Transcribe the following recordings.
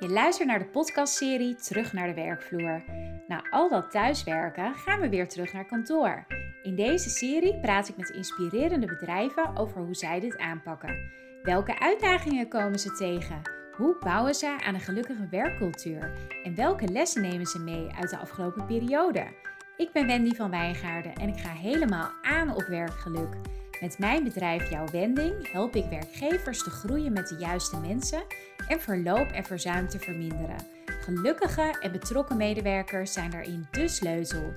Je luistert naar de podcastserie Terug naar de werkvloer. Na al dat thuiswerken gaan we weer terug naar kantoor. In deze serie praat ik met inspirerende bedrijven over hoe zij dit aanpakken. Welke uitdagingen komen ze tegen? Hoe bouwen ze aan een gelukkige werkcultuur? En welke lessen nemen ze mee uit de afgelopen periode? Ik ben Wendy van Wijngaarden en ik ga helemaal aan op werkgeluk. Met mijn bedrijf Jouw Wending help ik werkgevers te groeien met de juiste mensen en verloop en verzuim te verminderen. Gelukkige en betrokken medewerkers zijn daarin de sleutel.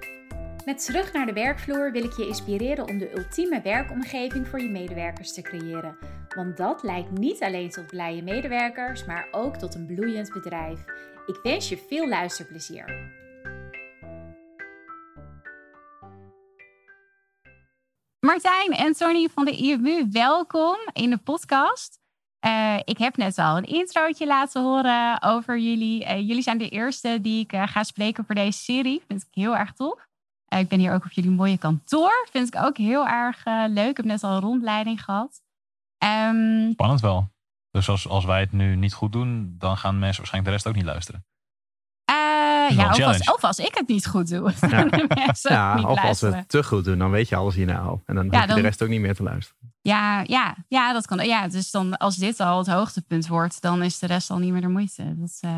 Met terug naar de werkvloer wil ik je inspireren om de ultieme werkomgeving voor je medewerkers te creëren. Want dat leidt niet alleen tot blije medewerkers, maar ook tot een bloeiend bedrijf. Ik wens je veel luisterplezier. Martijn en Tony van de IMU, welkom in de podcast. Uh, ik heb net al een introotje laten horen over jullie. Uh, jullie zijn de eerste die ik uh, ga spreken voor deze serie. Vind ik heel erg tof. ik ben hier ook op jullie mooie kantoor. Vind ik ook heel erg leuk. Ik heb net al een rondleiding gehad. Um, Spannend wel. Dus als, als wij het nu niet goed doen, dan gaan mensen waarschijnlijk de rest ook niet luisteren. Ja, of als, of als, ik het niet goed doe. Ja, ja of als we het te goed doen, dan weet je alles hierna al. En dan ja, hoef je de rest ook niet meer te luisteren. Ja, ja, ja, dat kan. Ja, dus dan als dit al het hoogtepunt wordt, dan is de rest al niet meer de moeite. Dat, uh,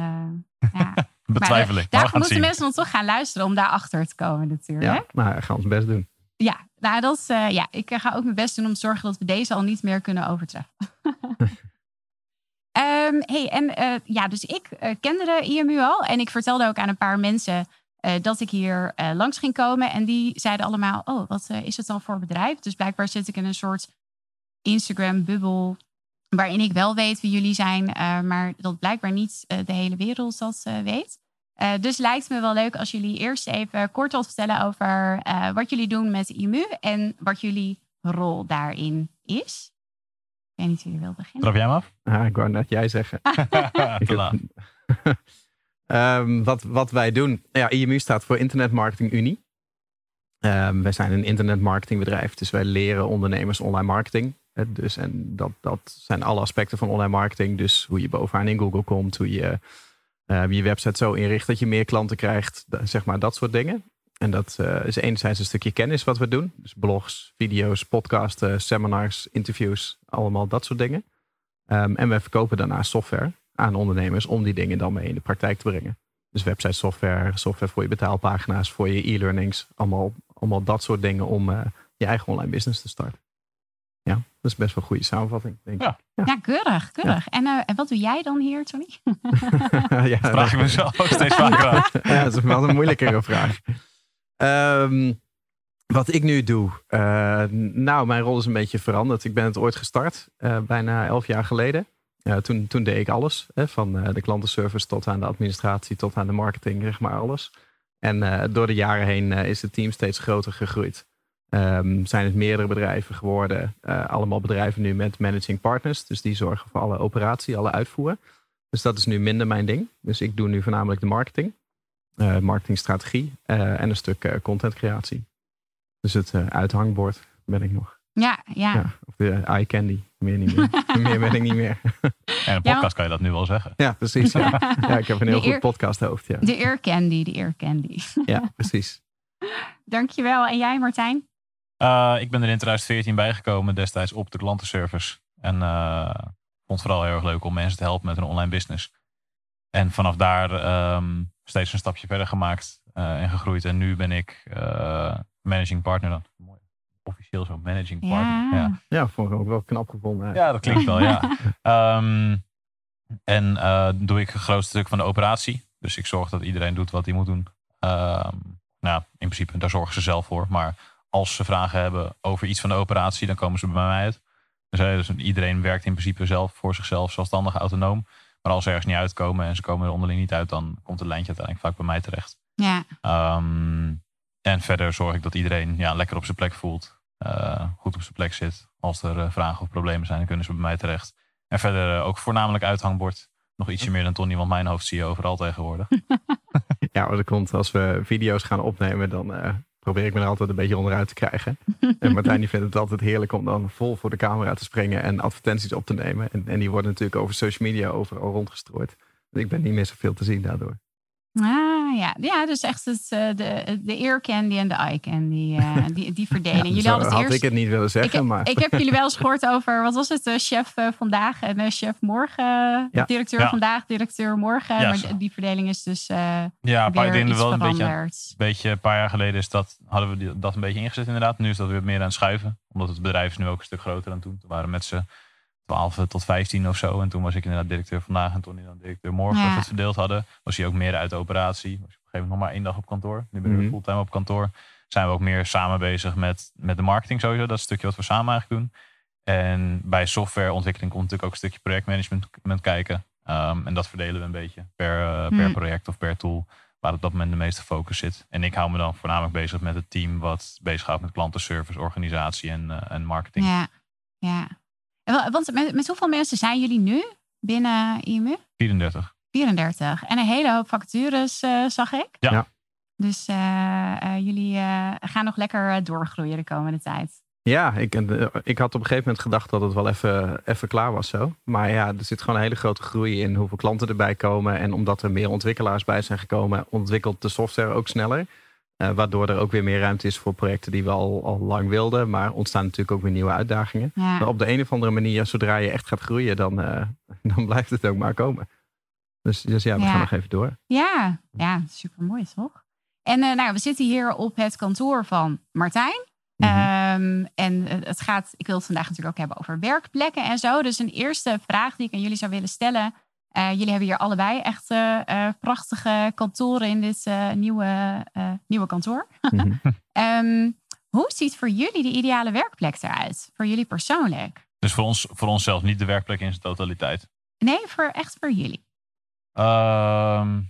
ja. Betwijfel ik. Daarvoor moeten mensen dan toch gaan luisteren om daarachter te komen, natuurlijk. Ja, maar gaan ons best doen. Ja, nou, dat, uh, ja, ik ga ook mijn best doen om te zorgen dat we deze al niet meer kunnen overtreffen. um, hey, en uh, ja, dus ik kende de IMU al en ik vertelde ook aan een paar mensen dat ik hier langs ging komen. En die zeiden allemaal: Oh, wat is het dan voor bedrijf? Dus blijkbaar zit ik in een soort Instagram-bubbel. Waarin ik wel weet wie jullie zijn, maar dat blijkbaar niet de hele wereld dat weet. dus lijkt me wel leuk als jullie eerst even kort wat vertellen over wat jullie doen met IMU en wat jullie rol daarin is. Ik weet niet wie wil beginnen. Trap jij hem af? Ah, ik wou net jij zeggen. um, wat, wat wij doen. Ja, IMU staat voor Internet Marketing Unie. Um, wij zijn een internetmarketingbedrijf, dus wij leren ondernemers online marketing. Dus, en dat, dat zijn alle aspecten van online marketing. Dus hoe je bovenaan in Google komt, hoe je uh, je website zo inricht dat je meer klanten krijgt, zeg maar dat soort dingen. En dat uh, is enerzijds een stukje kennis wat we doen. Dus blogs, video's, podcasten, seminars, interviews, allemaal dat soort dingen. Um, en we verkopen daarna software aan ondernemers om die dingen dan mee in de praktijk te brengen. Dus website software, software voor je betaalpagina's, voor je e-learnings, allemaal, allemaal dat soort dingen om uh, je eigen online business te starten. Ja, dat is best wel een goede samenvatting, denk ik. Ja, ja. keurig, keurig. En, uh, en wat doe jij dan hier, Tony? ja, dat vraag ik mezelf steeds vaker af. ja, dat is wel een moeilijkere vraag. Um, wat ik nu doe, uh, nou, mijn rol is een beetje veranderd. Ik ben het ooit gestart, uh, bijna elf jaar geleden. toen, toen deed ik alles, hè, van de klantenservice tot aan de administratie, tot aan de marketing, zeg maar alles. En door de jaren heen is het team steeds groter gegroeid. Um, zijn het meerdere bedrijven geworden. Allemaal bedrijven nu met managing partners. Dus die zorgen voor alle operatie, alle uitvoeren. Dus dat is nu minder mijn ding. Dus ik doe nu voornamelijk de marketing. Uh, marketingstrategie uh, en een stuk contentcreatie. Dus het uithangbord ben ik nog. Ja, ja. ja of de eye candy. Meer niet meer. meer ben ik niet meer. en een podcast kan je dat nu wel zeggen. Ja, precies. Ja, ja ik heb een heel goed podcasthoofd. Ja. De ear candy, de ear candy. ja, precies. Dankjewel. En jij Martijn? Uh, ik ben er in 2014 bijgekomen, destijds op de klantenservice. En uh, vond het vooral heel erg leuk om mensen te helpen met een online business. En vanaf daar um, steeds een stapje verder gemaakt uh, en gegroeid. En nu ben ik managing partner dan. Mooi. Officieel zo, managing partner. Ja, ja. ja vond ik ook wel knap gevonden. Ja, dat klinkt wel, ja. um, en doe ik een groot stuk van de operatie. Dus ik zorg dat iedereen doet wat hij moet doen. Um, nou, in principe, daar zorgen ze zelf voor. Maar als ze vragen hebben over iets van de operatie, dan komen ze bij mij uit. Dus, dus, iedereen werkt in principe zelf voor zichzelf, zelfstandig, autonoom. Maar als ze ergens niet uitkomen en ze komen er onderling niet uit, dan komt het lijntje uiteindelijk vaak bij mij terecht. Ja. Um, en verder zorg ik dat iedereen ja, lekker op zijn plek voelt, uh, goed op zijn plek zit. Als er uh, vragen of problemen zijn, dan kunnen ze bij mij terecht. En verder uh, ook voornamelijk uithangbord. Nog ietsje meer dan Tony, want mijn hoofd zie je overal tegenwoordig. ja, maar dat komt als we video's gaan opnemen, dan probeer ik me er altijd een beetje onderuit te krijgen. en Martijn die vindt het altijd heerlijk om dan vol voor de camera te springen en advertenties op te nemen. En, en die worden natuurlijk over social media overal rondgestrooid. Ik ben niet meer zoveel te zien daardoor. Ah, ja. ja, dus echt het, eh, de, de ear candy en de eye candy, uh, die, die verdeling. Ja, jullie hadden het had eerst, ik het niet willen zeggen, ik, maar ik heb jullie wel eens gehoord over, wat was het, uh, chef vandaag en chef morgen. Ja. Directeur Ja. vandaag, directeur morgen. Ja, maar zo. die verdeling is dus eh Ja, een paar weer dingen iets wel een beetje, veranderd. beetje. Een paar jaar geleden is dat, hadden we die- dat een beetje ingezet inderdaad. Nu is dat weer meer aan het schuiven. Omdat het bedrijf is nu ook een stuk groter dan toen. Toen waren met z'n 12 tot 15 of zo. En toen was ik inderdaad directeur vandaag. En toen dan directeur morgen. Ja. Als we het verdeeld hadden. Was hij ook meer uit de operatie. Was ik op een gegeven moment nog maar één dag op kantoor. Nu ben ik Mhm. fulltime op kantoor. Zijn we ook meer samen bezig met, met de marketing sowieso. Dat is het stukje wat we samen eigenlijk doen. En bij softwareontwikkeling komt natuurlijk ook een stukje projectmanagement met kijken. Ehm, en dat verdelen we een beetje per, eh, per Hmm. project of per tool. Waar op dat moment de meeste focus zit. En ik hou me dan voornamelijk bezig met het team wat bezighoudt met klantenservice, organisatie en, eh, en marketing. Ja, ja. Want met, met hoeveel mensen zijn jullie nu binnen IMU? 34. 34. En een hele hoop vacatures, eh, zag ik. Ja. Ja. Dus eh, eh, jullie eh, gaan nog lekker doorgroeien de komende tijd. Ja, ik, ik had op een gegeven moment gedacht dat het wel even, even klaar was zo. Maar ja, er zit gewoon een hele grote groei in hoeveel klanten erbij komen. En omdat er meer ontwikkelaars bij zijn gekomen, ontwikkelt de software ook sneller. Eh, waardoor er ook weer meer ruimte is voor projecten die we al, al lang wilden. Maar ontstaan natuurlijk ook weer nieuwe uitdagingen. Ja. Maar op de een of andere manier, zodra je echt gaat groeien, dan, eh, dan blijft het ook maar komen. Dus, dus ja, we Ja. gaan nog even door. Ja, ja super mooi toch? En eh, nou, we zitten hier op het kantoor van Martijn. Mhm. Ehm, en het gaat, ik wil het vandaag natuurlijk ook hebben over werkplekken en zo. Dus een eerste vraag die ik aan jullie zou willen stellen. Eh, jullie hebben hier allebei echt eh, eh, prachtige kantoren in dit eh, nieuwe, eh, nieuwe kantoor. Mhm. Ehm, hoe ziet voor jullie de ideale werkplek eruit? Voor jullie persoonlijk? Dus voor ons, voor onszelf niet de werkplek in zijn totaliteit. Nee, voor, echt voor jullie. Ehm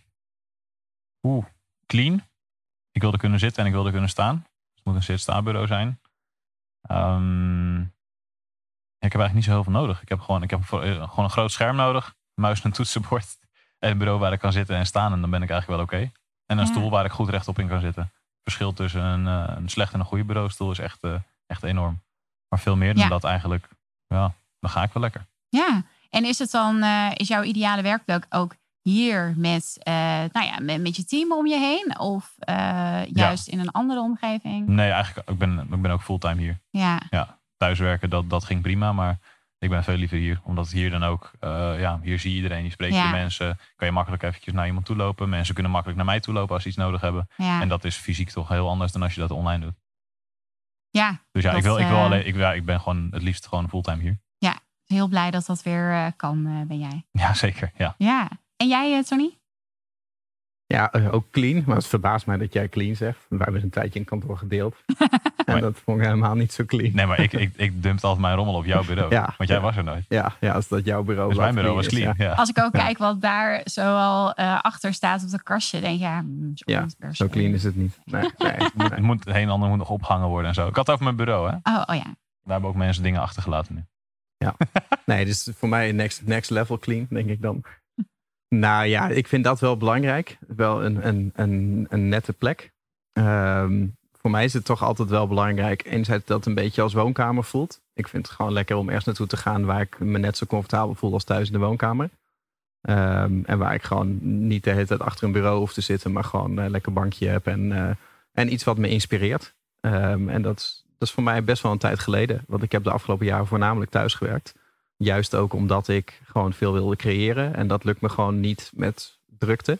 Oeh, clean. Ik wilde kunnen zitten en ik wilde kunnen staan. Dus het moet een zit-staanbureau zijn. Ehm, ik heb eigenlijk niet zo heel veel nodig. Ik heb gewoon, ik heb voor- gewoon een groot scherm nodig. Muis en een toetsenbord. En een bureau waar ik kan zitten en staan. En dan ben ik eigenlijk wel oké. En een Ja. stoel waar ik goed rechtop in kan zitten. Het verschil tussen een, eh, een slechte en een goede bureaustoel is echt, eh, echt enorm. Maar veel meer dan Ja. dat eigenlijk. Ja, dan ga ik wel lekker. Ja, en is het dan, eh, is jouw ideale werkplek ook hier met, eh, nou ja, met, met je team om je heen? Of juist in een andere omgeving? Nee, eigenlijk, ik ben, ik ben ook fulltime hier. Ja, thuiswerken, dat, dat ging prima. Maar ik ben veel liever hier. Omdat hier dan ook, eh, ja, hier zie je iedereen. Je spreekt Ja. je mensen. Kan je makkelijk eventjes naar iemand toe lopen. Mensen kunnen makkelijk naar mij toe lopen als ze iets nodig hebben. ja, En dat is fysiek toch heel anders dan als je dat online doet. ja. Dus ja, Dat, ik, wil, ik, wil eh, alleen, ik, ja, ik ben gewoon het liefst gewoon fulltime hier. Heel blij dat dat weer eh, kan, eh, ben jij. Ja, zeker. Ja. Ja. En jij, Tony? Ja, ook clean. Maar het verbaast mij dat jij clean zegt. Wij hebben een tijdje in kantoor gedeeld. en Maar- dat vond ik helemaal niet zo clean. Nee, maar ik, ik, ik dumpt altijd mijn rommel op jouw bureau. Ja, want jij ja. was er nooit. Ja, ja, als dat jouw bureau Dus wel mijn bureau was is, clean. ja. Ja. Als ik ook Ja. kijk wat daar zoal eh achter staat op de kastje, denk je, ja, mm, zo, Ja, clean is het niet. Nee, nee, Het moet, het een en ander moet nog opgehangen worden en zo. Ik had het over mijn bureau, hè. Oh, oh ja. Daar hebben ook mensen dingen achtergelaten nu. Nee, dus voor mij next, next level clean, denk ik dan. Nou ja, ik vind dat wel belangrijk. Wel een, een, een, een nette plek. Ehm, voor mij is het toch altijd wel belangrijk. Enerzijds dat het een beetje als woonkamer voelt. Ik vind het gewoon lekker om ergens naartoe te gaan waar ik me net zo comfortabel voel als thuis in de woonkamer. Ehm, en waar ik gewoon niet de hele tijd achter een bureau hoef te zitten, maar gewoon een lekker bankje heb en, eh, en iets wat me inspireert. Ehm, en dat, dat is voor mij best wel een tijd geleden. Want ik heb de afgelopen jaren voornamelijk thuis gewerkt. Juist ook omdat ik gewoon veel wilde creëren. En dat lukt me gewoon niet met drukte.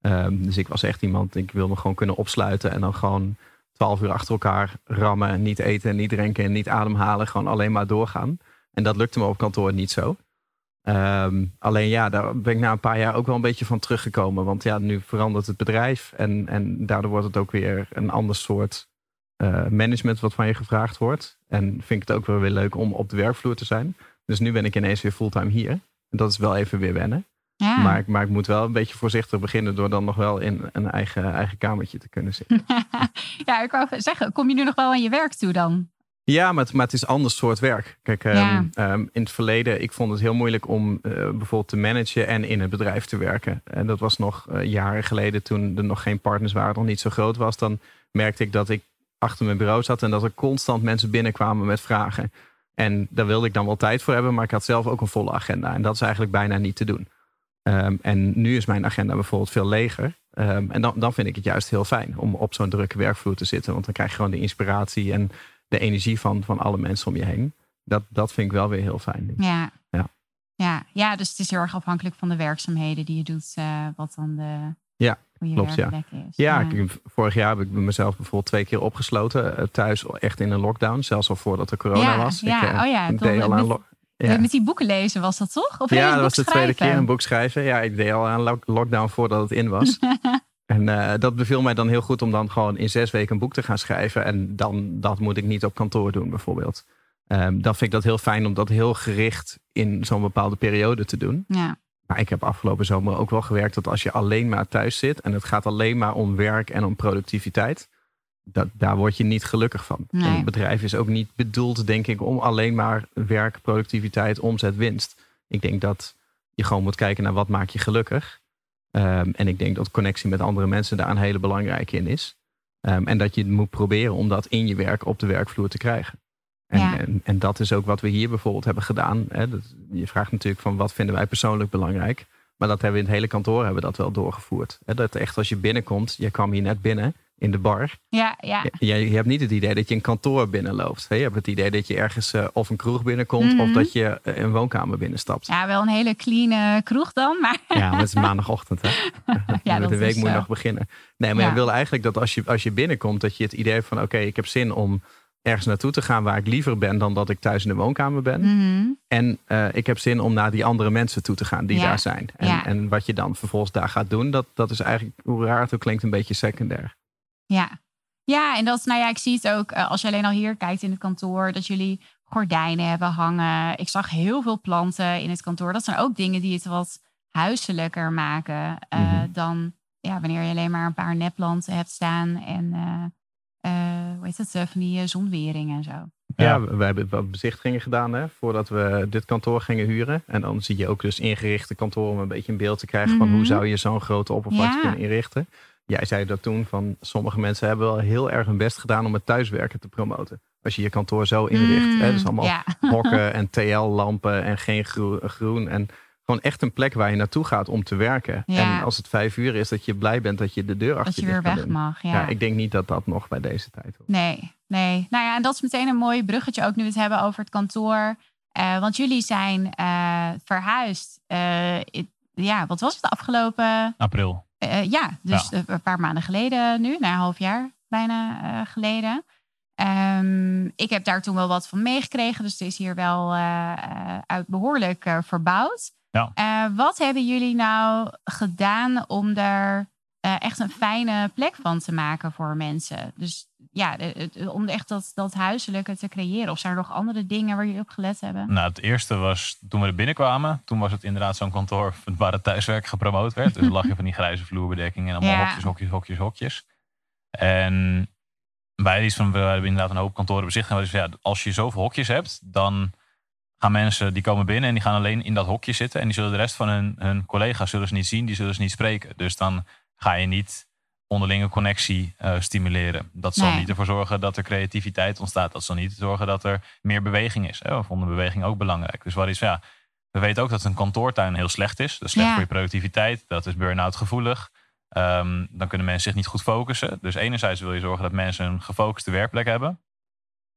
Ehm, dus ik was echt iemand, ik wil me gewoon kunnen opsluiten en dan gewoon twaalf uur achter elkaar rammen. Niet eten, niet drinken, niet ademhalen. Gewoon alleen maar doorgaan. En dat lukte me op kantoor niet zo. Ehm, alleen ja, daar ben ik na een paar jaar ook wel een beetje van teruggekomen. Want ja, nu verandert het bedrijf. En, en daardoor wordt het ook weer een ander soort eh, management wat van je gevraagd wordt. En vind ik het ook wel weer leuk om op de werkvloer te zijn. Dus nu ben ik ineens weer fulltime hier. En dat is wel even weer wennen. Ja. Maar, ik- maar ik moet wel een beetje voorzichtig beginnen door dan nog wel in een eigen, eigen kamertje te kunnen zitten. ja, ik wou zeggen, kom je nu nog wel aan je werk toe dan? Ja, maar het, maar het is een ander soort werk. Kijk, ehm, ehm, in het verleden, ik vond het heel moeilijk om eh, bijvoorbeeld te managen en in het bedrijf te werken. En dat was nog eh, jaren geleden toen er nog geen partners waren, nog niet zo groot was. Dan merkte ik dat ik achter mijn bureau zat en dat er constant mensen binnenkwamen met vragen. En daar wilde ik dan wel tijd voor hebben, maar ik had zelf ook een volle agenda. En dat is eigenlijk bijna niet te doen. Ehm, en nu is mijn agenda bijvoorbeeld veel leger. Ehm, en dan, dan vind ik het juist heel fijn om op zo'n drukke werkvloer te zitten. Want dan krijg je gewoon de inspiratie en de energie van, van alle mensen om je heen. Dat, dat vind ik wel weer heel fijn. Ja. Ja. Ja. ja, dus het is heel erg afhankelijk van de werkzaamheden die je doet. eh, wat dan de Ja, klopt, ja. is. Ja, vorig jaar heb ik mezelf bijvoorbeeld twee keer opgesloten. eh, thuis echt in een lockdown. Zelfs al voordat er corona Ja, was. ja, ik eh, oh ja, deed al aan ja. Met die boeken lezen was dat toch? Of ja, dat was de tweede keer een boek schrijven. Ja, ik deed al aan lo- lockdown voordat het in was. en eh, dat beviel mij dan heel goed om dan gewoon in zes weken een boek te gaan schrijven. En dan dat moet ik niet op kantoor doen bijvoorbeeld. Ehm, dan vind ik dat heel fijn om dat heel gericht in zo'n bepaalde periode te doen. Ja, Maar ik heb afgelopen zomer ook wel gewerkt dat als je alleen maar thuis zit en het gaat alleen maar om werk en om productiviteit, dat, daar word je niet gelukkig van. Nee. En het bedrijf is ook niet bedoeld, denk ik, om alleen maar werk, productiviteit, omzet, winst. Ik denk dat je gewoon moet kijken naar wat maakt je gelukkig. Ehm, en ik denk dat connectie met andere mensen daar een hele belangrijke in is. Ehm, en dat je moet proberen om dat in je werk op de werkvloer te krijgen. En, Ja. en, en dat is ook wat we hier bijvoorbeeld hebben gedaan. Hè. Dat, je vraagt natuurlijk van wat vinden wij persoonlijk belangrijk. Maar dat hebben we in het hele kantoor hebben dat wel doorgevoerd. Hè. Dat echt als je binnenkomt, je kwam hier net binnen in de bar. ja, ja. Je, je hebt niet het idee dat je een kantoor binnenloopt. hè. Je hebt het idee dat je ergens eh, of een kroeg binnenkomt of Mhm. dat je eh, een woonkamer binnenstapt. Ja, wel een hele clean eh, kroeg dan, maar Ja, maar het is maandagochtend, hè? Ja, Met de week moet je nog beginnen. Nee, maar Ja. je wil eigenlijk dat als je, als je binnenkomt, dat je het idee hebt van: oké, ik heb zin om ergens naartoe te gaan waar ik liever ben dan dat ik thuis in de woonkamer ben. Mhm. En ik heb zin om naar die andere mensen toe te gaan die Ja. daar zijn. En, Ja. en wat je dan vervolgens daar gaat doen, dat, dat is eigenlijk, hoe raar het ook klinkt, een beetje secundair. Ja. Ja, en dat is, nou ja, ik zie het ook eh, als je alleen al hier kijkt in het kantoor, dat jullie gordijnen hebben hangen. Ik zag heel veel planten in het kantoor. Dat zijn ook dingen die het wat huiselijker maken eh, Mhm. dan ja, wanneer je alleen maar een paar nepplanten hebt staan en eh, eh, hoe heet eh, van die zonweringen en zo. Ja, we hebben wat bezichtigingen gedaan hè, voordat we dit kantoor gingen huren. En dan zie je ook dus ingerichte kantoren om een beetje een beeld te krijgen van Mhm. hoe zou je zo'n grote oppervlakte Ja. kunnen inrichten. Jij zei dat toen van sommige mensen hebben wel heel erg hun best gedaan om het thuiswerken te promoten. Als je je kantoor zo inricht. Hè, dus allemaal Mm, ja. hokken en TL-lampen en geen groen. En gewoon echt een plek waar je naartoe gaat om te werken. Ja. En als het vijf uur is, dat je blij bent dat je de deur achter Dat je je weer weg doen. mag. Ja. Ja. ik denk niet dat dat nog bij deze tijd hoort. Nee, nee. Nou ja, en dat is meteen een mooi bruggetje ook nu we het hebben over het kantoor. Eh, want jullie zijn eh, verhuisd. eh, ja, wat was het de afgelopen? April. Eh, ja, dus eh, een paar maanden geleden nu, na een half jaar bijna eh, geleden. Ehm, ik heb daar toen wel wat van meegekregen, dus het is hier wel eh, eh, uit behoorlijk eh, verbouwd. Ja. Eh, wat hebben jullie nou gedaan om daar eh, echt een fijne plek van te maken voor mensen? Dus ja, het- om echt dat, dat huiselijke te creëren. Of zijn er nog andere dingen waar jullie op gelet hebben? Nou, het eerste was toen we er binnenkwamen. Toen was het inderdaad zo'n kantoor waar het thuiswerk gepromoot werd. Dus lag je van die grijze vloerbedekking en allemaal Ja. hokjes, hokjes, hokjes, hokjes. En wij iets van, we hebben inderdaad een hoop kantoren bezichtigd. En we ja, als je zoveel hokjes hebt, dan gaan mensen die komen binnen en die gaan alleen in dat hokje zitten. En die zullen de rest van hun, hun collega's zullen ze niet zien, die zullen ze niet spreken. Dus dan ga je niet onderlinge connectie eh, stimuleren. Dat zal Nee. niet ervoor zorgen dat er creativiteit ontstaat. Dat zal niet zorgen dat er meer beweging is. Hè. We vonden beweging ook belangrijk. Dus wat is, ja, we weten ook dat een kantoortuin heel slecht is. Dat is slecht Ja. voor je productiviteit. Dat is burn-out gevoelig. Ehm, dan kunnen mensen zich niet goed focussen. Dus enerzijds wil je zorgen dat mensen een gefocuste werkplek hebben.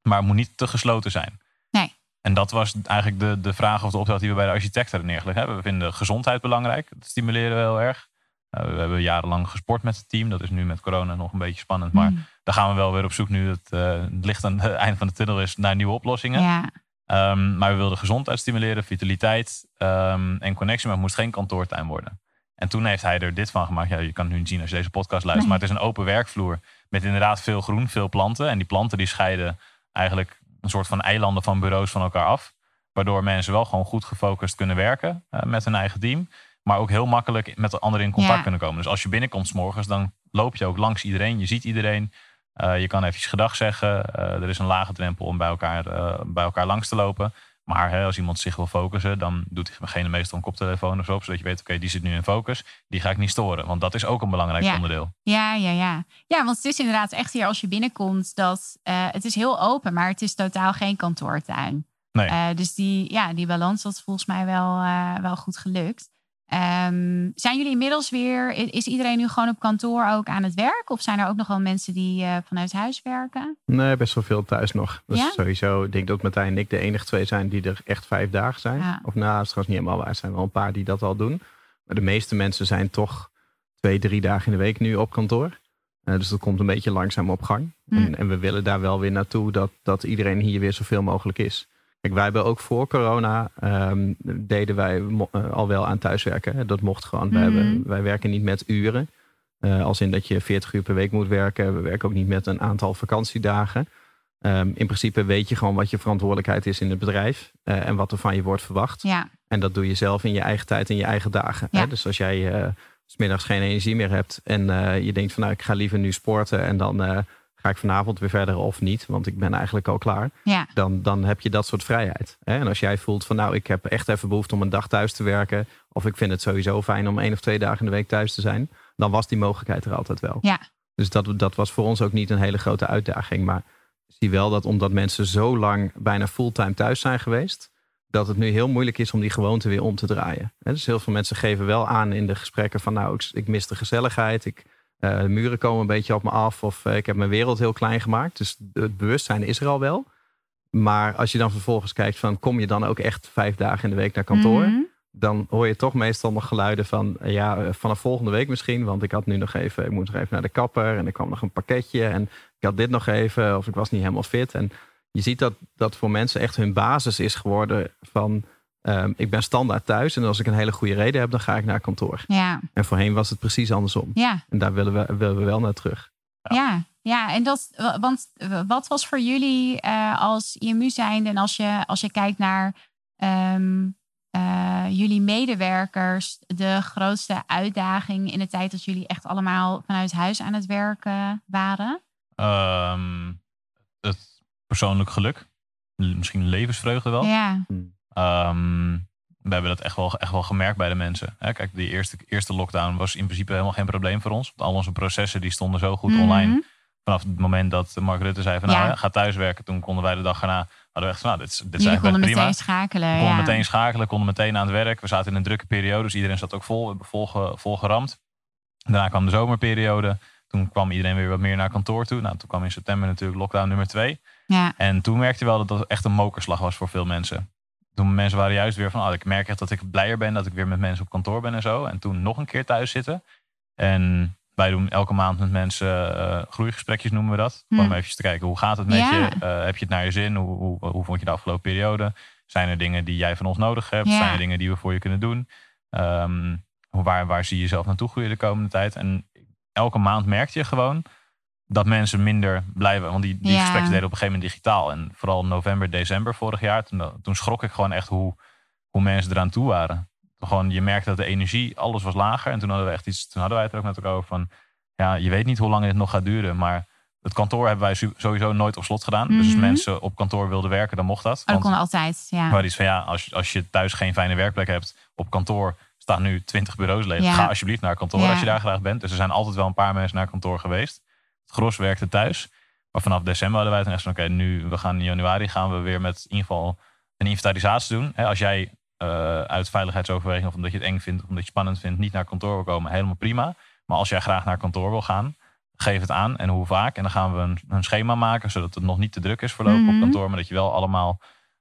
Maar het moet niet te gesloten zijn. Nee. En dat was eigenlijk de, de vraag of de opdracht die we bij de architecten neergelegd hebben. We vinden gezondheid belangrijk. Dat stimuleren we heel erg. Uh, we hebben jarenlang gesport met het team. Dat is nu met corona nog een beetje spannend. Maar Mm. daar gaan we wel weer op zoek nu het, uh, het licht aan het einde van de tunnel is naar nieuwe oplossingen. Ja, Um, maar we wilden gezondheid stimuleren, vitaliteit um, en connectie. Maar het moest geen kantoortuin worden. En toen heeft hij er dit van gemaakt. Ja, je kan het nu niet zien als je deze podcast luistert. Nee. Maar het is een open werkvloer met inderdaad veel groen, veel planten. En die planten die scheiden eigenlijk een soort van eilanden van bureaus van elkaar af. Waardoor mensen wel gewoon goed gefocust kunnen werken uh, met hun eigen team. Maar ook heel makkelijk met de anderen in contact Ja. kunnen komen. Dus als je binnenkomt s morgens, dan loop je ook langs iedereen. Je ziet iedereen. Uh, je kan even gedag zeggen. Uh, er is een lage drempel om bij elkaar, uh, bij elkaar langs te lopen. Maar hè, als iemand zich wil focussen, dan doet diegene meestal een koptelefoon of zo. Zodat je weet, oké, okay, die zit nu in focus. Die ga ik niet storen. Want dat is ook een belangrijk Ja. onderdeel. ja, ja, ja. Ja, want het is inderdaad echt hier als je binnenkomt dat eh, het is heel open, maar het is totaal geen kantoortuin. Nee. Eh, dus die, ja, die balans was volgens mij wel, eh, wel goed gelukt. Ehm, zijn jullie inmiddels weer, is iedereen nu gewoon op kantoor ook aan het werk? Of zijn er ook nog wel mensen die uh, vanuit huis werken? Nee, best wel veel thuis nog. Dus Ja? sowieso, ik denk dat Martijn en ik de enige twee zijn die er echt vijf dagen zijn. Ja. Of nou, dat is trouwens niet helemaal waar. Er zijn wel een paar die dat al doen. Maar de meeste mensen zijn toch twee, drie dagen in de week nu op kantoor. Eh, dus dat komt een beetje langzaam op gang. Hm. En, en we willen daar wel weer naartoe dat, dat iedereen hier weer zoveel mogelijk is. Kijk, wij hebben ook voor corona ehm, deden wij eh, al wel aan thuiswerken. hè. Dat mocht gewoon. Wij, Mhm. hebben, wij werken niet met uren. Eh, als in dat je 40 uur per week moet werken. We werken ook niet met een aantal vakantiedagen. Ehm, in principe weet je gewoon wat je verantwoordelijkheid is in het bedrijf. eh, en wat er van je wordt verwacht. Ja, En dat doe je zelf in je eigen tijd en je eigen dagen. Ja. Hè? Dus als jij eh, 's middags geen energie meer hebt en je denkt van nou ik ga liever nu sporten en dan ga ik vanavond weer verder of niet, want ik ben eigenlijk al klaar. ja, Dan, dan heb je dat soort vrijheid. Hè? En als jij voelt van nou ik heb echt even behoefte om een dag thuis te werken of ik vind het sowieso fijn om één of twee dagen in de week thuis te zijn, dan was die mogelijkheid er altijd wel. Ja. Dus dat, dat was voor ons ook niet een hele grote uitdaging. Maar ik zie wel dat omdat mensen zo lang bijna fulltime thuis zijn geweest, dat het nu heel moeilijk is om die gewoonte weer om te draaien. Dus heel veel mensen geven wel aan in de gesprekken van nou, ik, ik mis de gezelligheid. Ik, eh, de muren komen een beetje op me af of eh, ik heb mijn wereld heel klein gemaakt. Dus het bewustzijn is er al wel. Maar als je dan vervolgens kijkt van kom je dan ook echt vijf dagen in de week naar kantoor? Mhm. dan hoor je toch meestal nog geluiden van eh, ja, vanaf volgende week misschien. Want ik had nu nog even, ik moet nog even naar de kapper en er kwam nog een pakketje en ik had dit nog even of ik was niet helemaal fit. En je ziet dat dat voor mensen echt hun basis is geworden van ehm, ik ben standaard thuis en als ik een hele goede reden heb, dan ga ik naar kantoor. ja, En voorheen was het precies andersom. ja. En daar willen we, willen we wel naar terug. Ja, ja, en dat, want wat was voor jullie eh, als IMU zijnde en als je, als je kijkt naar ehm, eh, jullie medewerkers, de grootste uitdaging in de tijd dat jullie echt allemaal vanuit huis aan het werken waren? Ehm, het persoonlijk geluk. Misschien levensvreugde wel. Ja, Ehm, we hebben dat echt wel, echt wel gemerkt bij de mensen. Hè, kijk, die eerste, eerste lockdown was in principe helemaal geen probleem voor ons. Want al onze processen die stonden zo goed Mhm. online. Vanaf het moment dat Mark Rutte zei van Ja. nou, ga thuiswerken. Toen konden wij de dag erna, hadden we echt van nou, dit is, dit is jullie eigenlijk konden best meteen prima. schakelen. We konden ja. meteen schakelen, konden meteen aan het werk. We zaten in een drukke periode, dus iedereen zat ook vol. We hebben vol, ge- vol geramd. Daarna kwam de zomerperiode. Toen kwam iedereen weer wat meer naar kantoor toe. Nou, toen kwam in september natuurlijk lockdown nummer twee. Ja, En toen merkte je wel dat dat echt een mokerslag was voor veel mensen. Toen mensen waren juist weer van, oh, ik merk echt dat ik blijer ben dat ik weer met mensen op kantoor ben en zo. En toen nog een keer thuis zitten. En wij doen elke maand met mensen eh, groeigesprekjes noemen we dat. Hm. om even te kijken, hoe gaat het met Ja. je? Eh, heb je het naar je zin? Hoe, hoe, hoe vond je de afgelopen periode? Zijn er dingen die jij van ons nodig hebt? Ja. Zijn er dingen die we voor je kunnen doen? Hoe- waar, waar zie je jezelf naartoe groeien de komende tijd? En elke maand merkte je gewoon dat mensen minder blijven. Want die, die Ja. gesprekken deden op een gegeven moment digitaal. En vooral november, december vorig jaar. Toen, toen schrok ik gewoon echt hoe, hoe mensen eraan toe waren. Gewoon, je merkte dat de energie, alles was lager. En toen hadden we echt iets, toen hadden wij het er ook met elkaar over van... Ja, je weet niet hoe lang dit nog gaat duren. Maar het kantoor hebben wij sowieso nooit op slot gedaan. Dus als Mhm. mensen op kantoor wilden werken, dan mocht dat. oh, dat kon altijd. Ja. maar iets van ja, als, je- als je thuis geen fijne werkplek hebt, op kantoor staan nu 20 bureaus leeg. Ja. Ga alsjeblieft naar kantoor Ja. als je daar graag bent. Dus er zijn altijd wel een paar mensen naar kantoor geweest. Het gros werkte thuis. Maar vanaf december hadden wij toen echt van oké, nu we gaan in januari gaan we weer met in ieder geval een inventarisatie doen. Hè, als jij eh, uit veiligheidsoverweging of omdat je het eng vindt, of omdat je het spannend vindt, niet naar kantoor wil komen, helemaal prima. Maar als jij graag naar kantoor wil gaan, geef het aan en hoe vaak. En dan gaan we een, een schema maken, zodat het nog niet te druk is voorlopig Mhm. op kantoor, maar dat je wel allemaal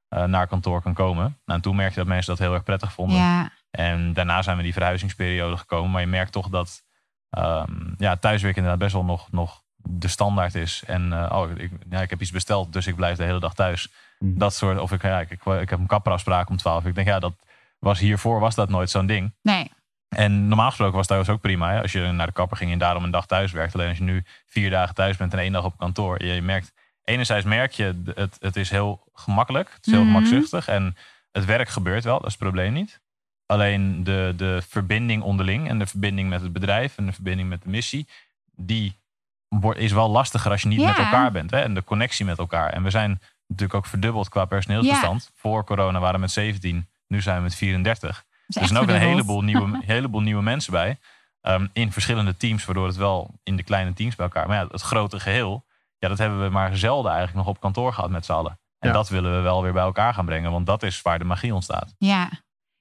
eh, naar kantoor kan komen. Nou, en toen merkte je dat mensen dat heel erg prettig vonden. Ja, En daarna zijn we die verhuizingsperiode gekomen. Maar je merkt toch dat ehm ja, thuiswerken inderdaad best wel nog, nog de standaard is. En eh, oh, ik, ja, ik heb iets besteld, dus ik blijf de hele dag thuis. Mhm. Dat soort, of ik, ja, ik, ik, ik heb een kapperafspraak om 12 uur. Ik denk, ja, dat was hiervoor was dat nooit zo'n ding. nee. En normaal gesproken was dat dus ook prima. Hè? Als je naar de kapper ging en daarom een dag thuis werkt. Alleen als je nu vier dagen thuis bent en één dag op kantoor. Je merkt, enerzijds merk je, het, het is heel gemakkelijk. Het is heel Mhm. gemakzuchtig. En het werk gebeurt wel, dat is het probleem niet. Alleen de, de verbinding onderling en de verbinding met het bedrijf en de verbinding met de missie, die is wel lastiger als je niet Ja. met elkaar bent. Hè? En de connectie met elkaar. En we zijn natuurlijk ook verdubbeld qua personeelsbestand. Voor corona waren we met 17, nu zijn we met 34. Dat Er is zijn ook een heleboel nieuwe, heleboel nieuwe mensen bij. ehm, in verschillende teams, waardoor het wel in de kleine teams bij elkaar. Maar ja, het grote geheel, ja, dat hebben we maar zelden eigenlijk nog op kantoor gehad met z'n allen. En Ja. dat willen we wel weer bij elkaar gaan brengen, want dat is waar de magie ontstaat. Ja.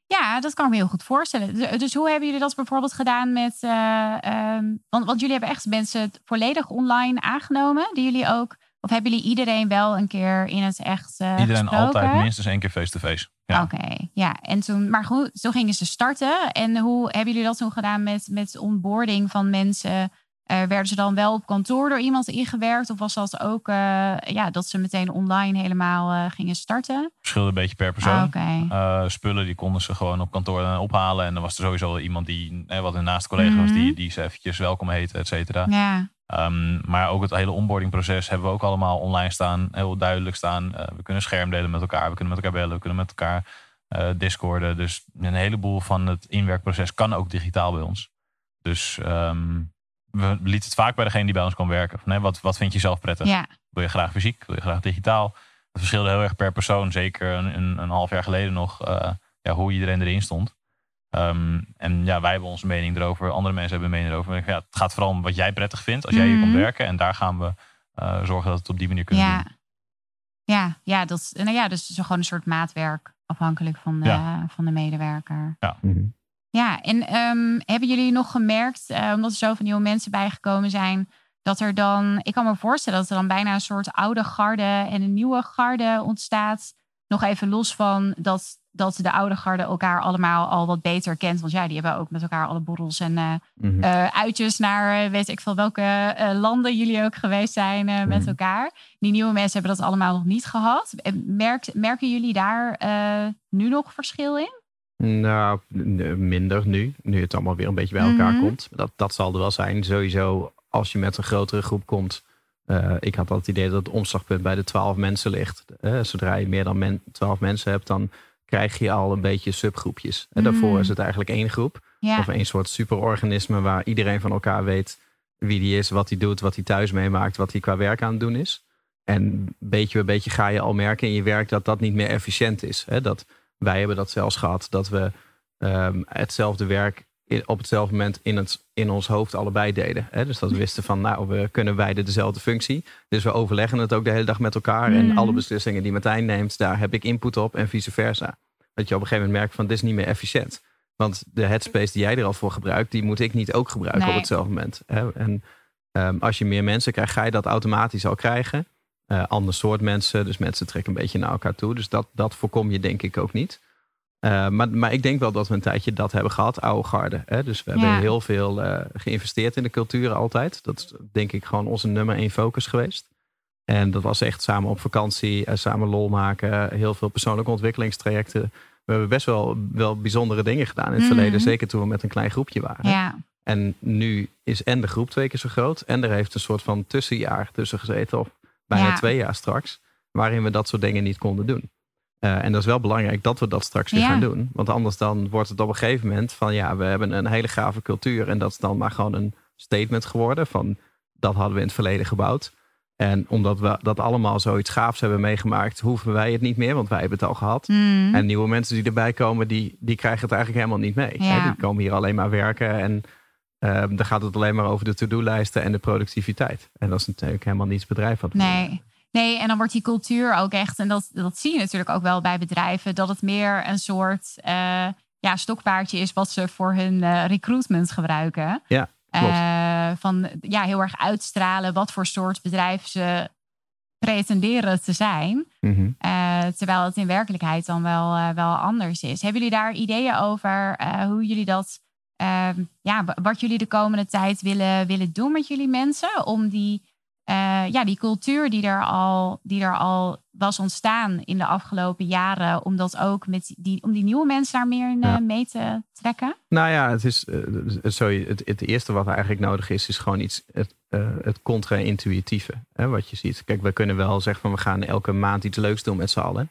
Ja, dat kan ik me heel goed voorstellen. Dus, dus hoe hebben jullie dat bijvoorbeeld gedaan met. Uh, want, want jullie hebben echt mensen volledig online aangenomen. Die jullie ook. Of hebben jullie iedereen wel een keer in het echt. Uh, iedereen gesproken? altijd minstens één keer face-to-face. Ja. Oké, ja. En toen, maar goed, zo gingen ze starten. En hoe hebben jullie dat toen gedaan met, met onboarding van mensen? Uh, werden ze dan wel op kantoor door iemand ingewerkt? Of was dat ook uh, ja, dat ze meteen online helemaal uh, gingen starten? Verschilde een beetje per persoon. Ah, okay. spullen die konden ze gewoon op kantoor ophalen. En dan was er sowieso iemand die, wat een naaste collega mm -hmm. was, die, die ze eventjes welkom heette, et cetera. Ja. Um, maar ook het hele onboardingproces hebben we ook allemaal online staan. Heel duidelijk staan. we kunnen scherm delen met elkaar. We kunnen met elkaar bellen. We kunnen met elkaar discorden. Dus een heleboel van het inwerkproces kan ook digitaal bij ons. Dus... Um, we lieten het vaak bij degene die bij ons kwam werken. Van, hè, wat, wat vind je zelf prettig? Ja. Wil je graag fysiek? Wil je graag digitaal? Het verschilde heel erg per persoon. Zeker een, een, een half jaar geleden nog. Uh, ja, hoe iedereen erin stond. Um, en ja, wij hebben onze mening erover. Andere mensen hebben een mening erover. Ja, het gaat vooral om wat jij prettig vindt. Als jij hier komt werken. En daar gaan we uh, zorgen dat we het op die manier kunnen ja. doen. Ja, ja, dat, nou ja, dus zo gewoon een soort maatwerk. Afhankelijk van de, Ja. van de medewerker. Ja. Mhm. Ja, en ehm, hebben jullie nog gemerkt, eh, omdat er zoveel nieuwe mensen bijgekomen zijn, dat er dan, ik kan me voorstellen dat er dan bijna een soort oude garde en een nieuwe garde ontstaat. Nog even los van dat, dat de oude garde elkaar allemaal al wat beter kent. Want ja, die hebben ook met elkaar alle borrels en eh, Mhm. eh, uitjes naar weet ik veel welke landen jullie ook geweest zijn met Mhm. elkaar. Die nieuwe mensen hebben dat allemaal nog niet gehad. Merkt, merken jullie daar nu nog verschil in? Nou, minder nu. Nu het allemaal weer een beetje bij elkaar Mhm. komt. Dat, dat zal er wel zijn. Sowieso, als je met een grotere groep komt. eh, ik had al het idee dat het omslagpunt bij de 12 mensen ligt. Eh, zodra je meer dan men, 12 mensen hebt, dan krijg je al een beetje subgroepjes. En daarvoor Mhm. is het eigenlijk één groep. Ja, Of een soort superorganisme waar iedereen van elkaar weet wie die is, wat hij doet, wat hij thuis meemaakt, wat hij qua werk aan het doen is. En beetje bij beetje ga je al merken in je werk dat dat niet meer efficiënt is. Hè? Dat, wij hebben dat zelfs gehad, dat we ehm, hetzelfde werk in- op hetzelfde moment in, het, in ons hoofd allebei deden. Hè? Dus dat we wisten van, nou, we kunnen beide dezelfde functie. Dus we overleggen het ook de hele dag met elkaar. En Mhm. alle beslissingen die Martijn neemt, daar heb ik input op en vice versa. Dat je op een gegeven moment merkt van, dit is niet meer efficiënt. Want de headspace die jij er al voor gebruikt, die moet ik niet ook gebruiken Nee. op hetzelfde moment. Hè? En ehm, als je meer mensen krijgt, ga je dat automatisch al krijgen. Eh ander soort mensen, dus mensen trekken een beetje naar elkaar toe. Dus dat, dat voorkom je denk ik ook niet. Eh, maar, maar ik denk wel dat we een tijdje dat hebben gehad, oude garde. Hè? Dus we hebben heel veel eh, geïnvesteerd in de cultuur altijd. Dat is denk ik gewoon onze nummer één focus geweest. En dat was echt samen op vakantie, samen lol maken, heel veel persoonlijke ontwikkelingstrajecten. We hebben best wel, wel bijzondere dingen gedaan in het Mhm. verleden. Zeker toen we met een klein groepje waren. ja, En nu is en de groep twee keer zo groot. En er heeft een soort van tussenjaar tussen gezeten. Of bijna Ja. twee jaar straks. Waarin we dat soort dingen niet konden doen. Eh, en dat is wel belangrijk dat we dat straks weer Ja. gaan doen. Want anders dan wordt het op een gegeven moment van ja, we hebben een hele gave cultuur. En dat is dan maar gewoon een statement geworden van dat hadden we in het verleden gebouwd. En omdat we dat allemaal zoiets gaafs hebben meegemaakt, hoeven wij het niet meer, want wij hebben het al gehad. Mm. En nieuwe mensen die erbij komen, die, die krijgen het eigenlijk helemaal niet mee. Ja. Hè? Die komen hier alleen maar werken en ehm, dan gaat het alleen maar over de to-do-lijsten en de productiviteit. En dat is natuurlijk helemaal niets bedrijf wat. Nee. Nee, en dan wordt die cultuur ook echt, en dat, dat zie je natuurlijk ook wel bij bedrijven, dat het meer een soort eh, ja, stokpaardje is wat ze voor hun eh, recruitment gebruiken. Ja, klopt. Eh, van ja, heel erg uitstralen wat voor soort bedrijf ze pretenderen te zijn. Mhm. Terwijl het in werkelijkheid dan wel, wel anders is. Hebben jullie daar ideeën over hoe jullie dat, ehm, ja, wa- wat jullie de komende tijd willen, willen doen met jullie mensen? Om die, eh, ja, die cultuur die er, al, die er al was ontstaan in de afgelopen jaren, om dat ook met die, om die nieuwe mensen daar meer in, Ja. eh, mee te trekken? Nou ja, het, is, sorry, het, het eerste wat eigenlijk nodig is, is gewoon iets, het, eh, het contra-intuïtieve. Wat je ziet. Kijk, we kunnen wel zeggen van we gaan elke maand iets leuks doen met z'n allen.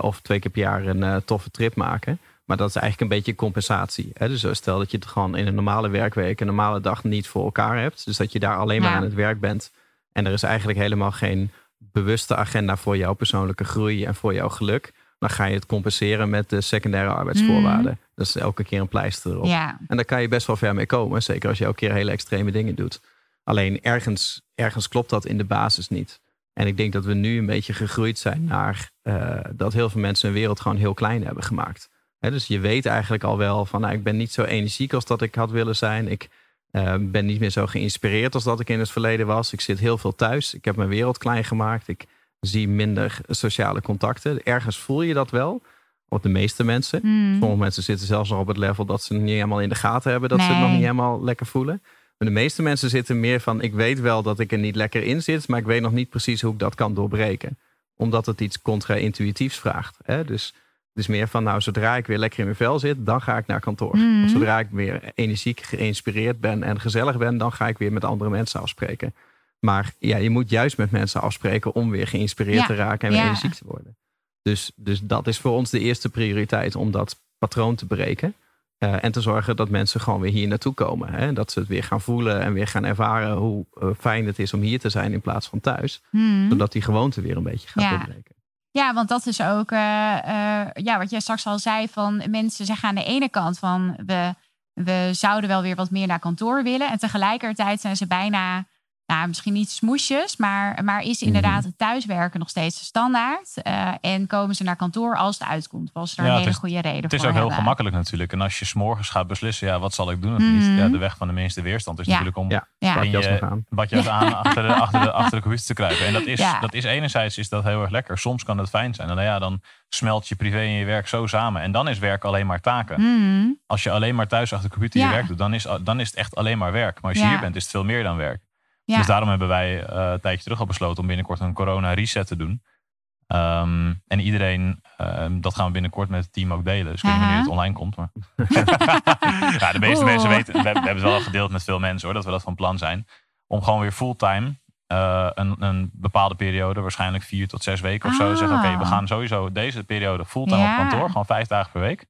Of twee keer per jaar een toffe trip maken. Maar dat is eigenlijk een beetje compensatie. Hè? Dus stel dat je het gewoon in een normale werkweek, een normale dag niet voor elkaar hebt. Dus dat je daar alleen maar Ja. aan het werk bent. En er is eigenlijk helemaal geen bewuste agenda voor jouw persoonlijke groei en voor jouw geluk. Dan ga je het compenseren met de secundaire arbeidsvoorwaarden. Dat is elke keer een pleister erop. Ja, En daar kan je best wel ver mee komen. Zeker als je elke keer hele extreme dingen doet. Alleen ergens, ergens klopt dat in de basis niet. En ik denk dat we nu een beetje gegroeid zijn naar eh, dat heel veel mensen hun wereld gewoon heel klein hebben gemaakt. Dus je weet eigenlijk al wel van nou, ik ben niet zo energiek als dat ik had willen zijn. Ik uh, ben niet meer zo geïnspireerd als dat ik in het verleden was. Ik zit heel veel thuis. Ik heb mijn wereld klein gemaakt. Ik zie minder sociale contacten. Ergens voel je dat wel. Op de meeste mensen. Hmm. Sommige mensen zitten zelfs nog op het level dat ze het niet helemaal in de gaten hebben. Dat ze het nog niet helemaal lekker voelen. Maar de meeste mensen zitten meer van: ik weet wel dat ik er niet lekker in zit, maar ik weet nog niet precies hoe ik dat kan doorbreken. Omdat het iets contra-intuïtiefs vraagt. Hè? Dus het is meer van: nou, zodra ik weer lekker in mijn vel zit, dan ga ik naar kantoor. Mhm. Of zodra ik weer energiek geïnspireerd ben en gezellig ben, dan ga ik weer met andere mensen afspreken. Maar ja, je moet juist met mensen afspreken om weer geïnspireerd Ja, te raken en weer ja. energiek te worden. Dus, dus dat is voor ons de eerste prioriteit om dat patroon te breken. Eh, en te zorgen dat mensen gewoon weer hier naartoe komen. Hè? Dat ze het weer gaan voelen en weer gaan ervaren hoe eh, fijn het is om hier te zijn in plaats van thuis. Hmm. Zodat die gewoonte weer een beetje gaat Ja. doorbreken. Ja, want dat is ook eh, eh, ja, wat jij straks al zei van mensen zeggen aan de ene kant van we, we zouden wel weer wat meer naar kantoor willen. En tegelijkertijd zijn ze bijna, nou, misschien niet smoesjes, maar, maar is inderdaad het thuiswerken nog steeds de standaard. Eh, en komen ze naar kantoor als het uitkomt, ze er Ja, een hele is- goede reden Het is voor ook heel gemakkelijk natuurlijk. En als je s'morgens gaat beslissen, ja, wat zal ik doen of Mhm. niet? Ja, de weg van de minste weerstand is Ja. natuurlijk om Ja. Je- aan. badjas aan achter de, achter, de, achter de computer te kruipen. En dat is, Ja. dat is enerzijds is dat heel erg lekker. Soms kan het fijn zijn. En dan, ja, dan smelt je privé en je werk zo samen. En dan is werk alleen maar taken. Hmm. Als je alleen maar thuis achter de computer Ja. je werk doet, dan is, dan is het echt alleen maar werk. Maar als je Ja. hier bent, is het veel meer dan werk. Ja. Dus daarom hebben wij eh, een tijdje terug al besloten om binnenkort een corona reset te doen. Ehm, en iedereen, ehm, dat gaan we binnenkort met het team ook delen. Dus ik weet niet wanneer het online komt. Maar... ja, de meeste Oeh. mensen weten, we, we hebben het wel gedeeld met veel mensen hoor, dat we dat van plan zijn. Om gewoon weer fulltime eh, een, een bepaalde periode, waarschijnlijk vier tot zes weken of zo. Ah. Zeggen oké, we gaan sowieso deze periode fulltime Ja. op kantoor. Gewoon vijf dagen per week.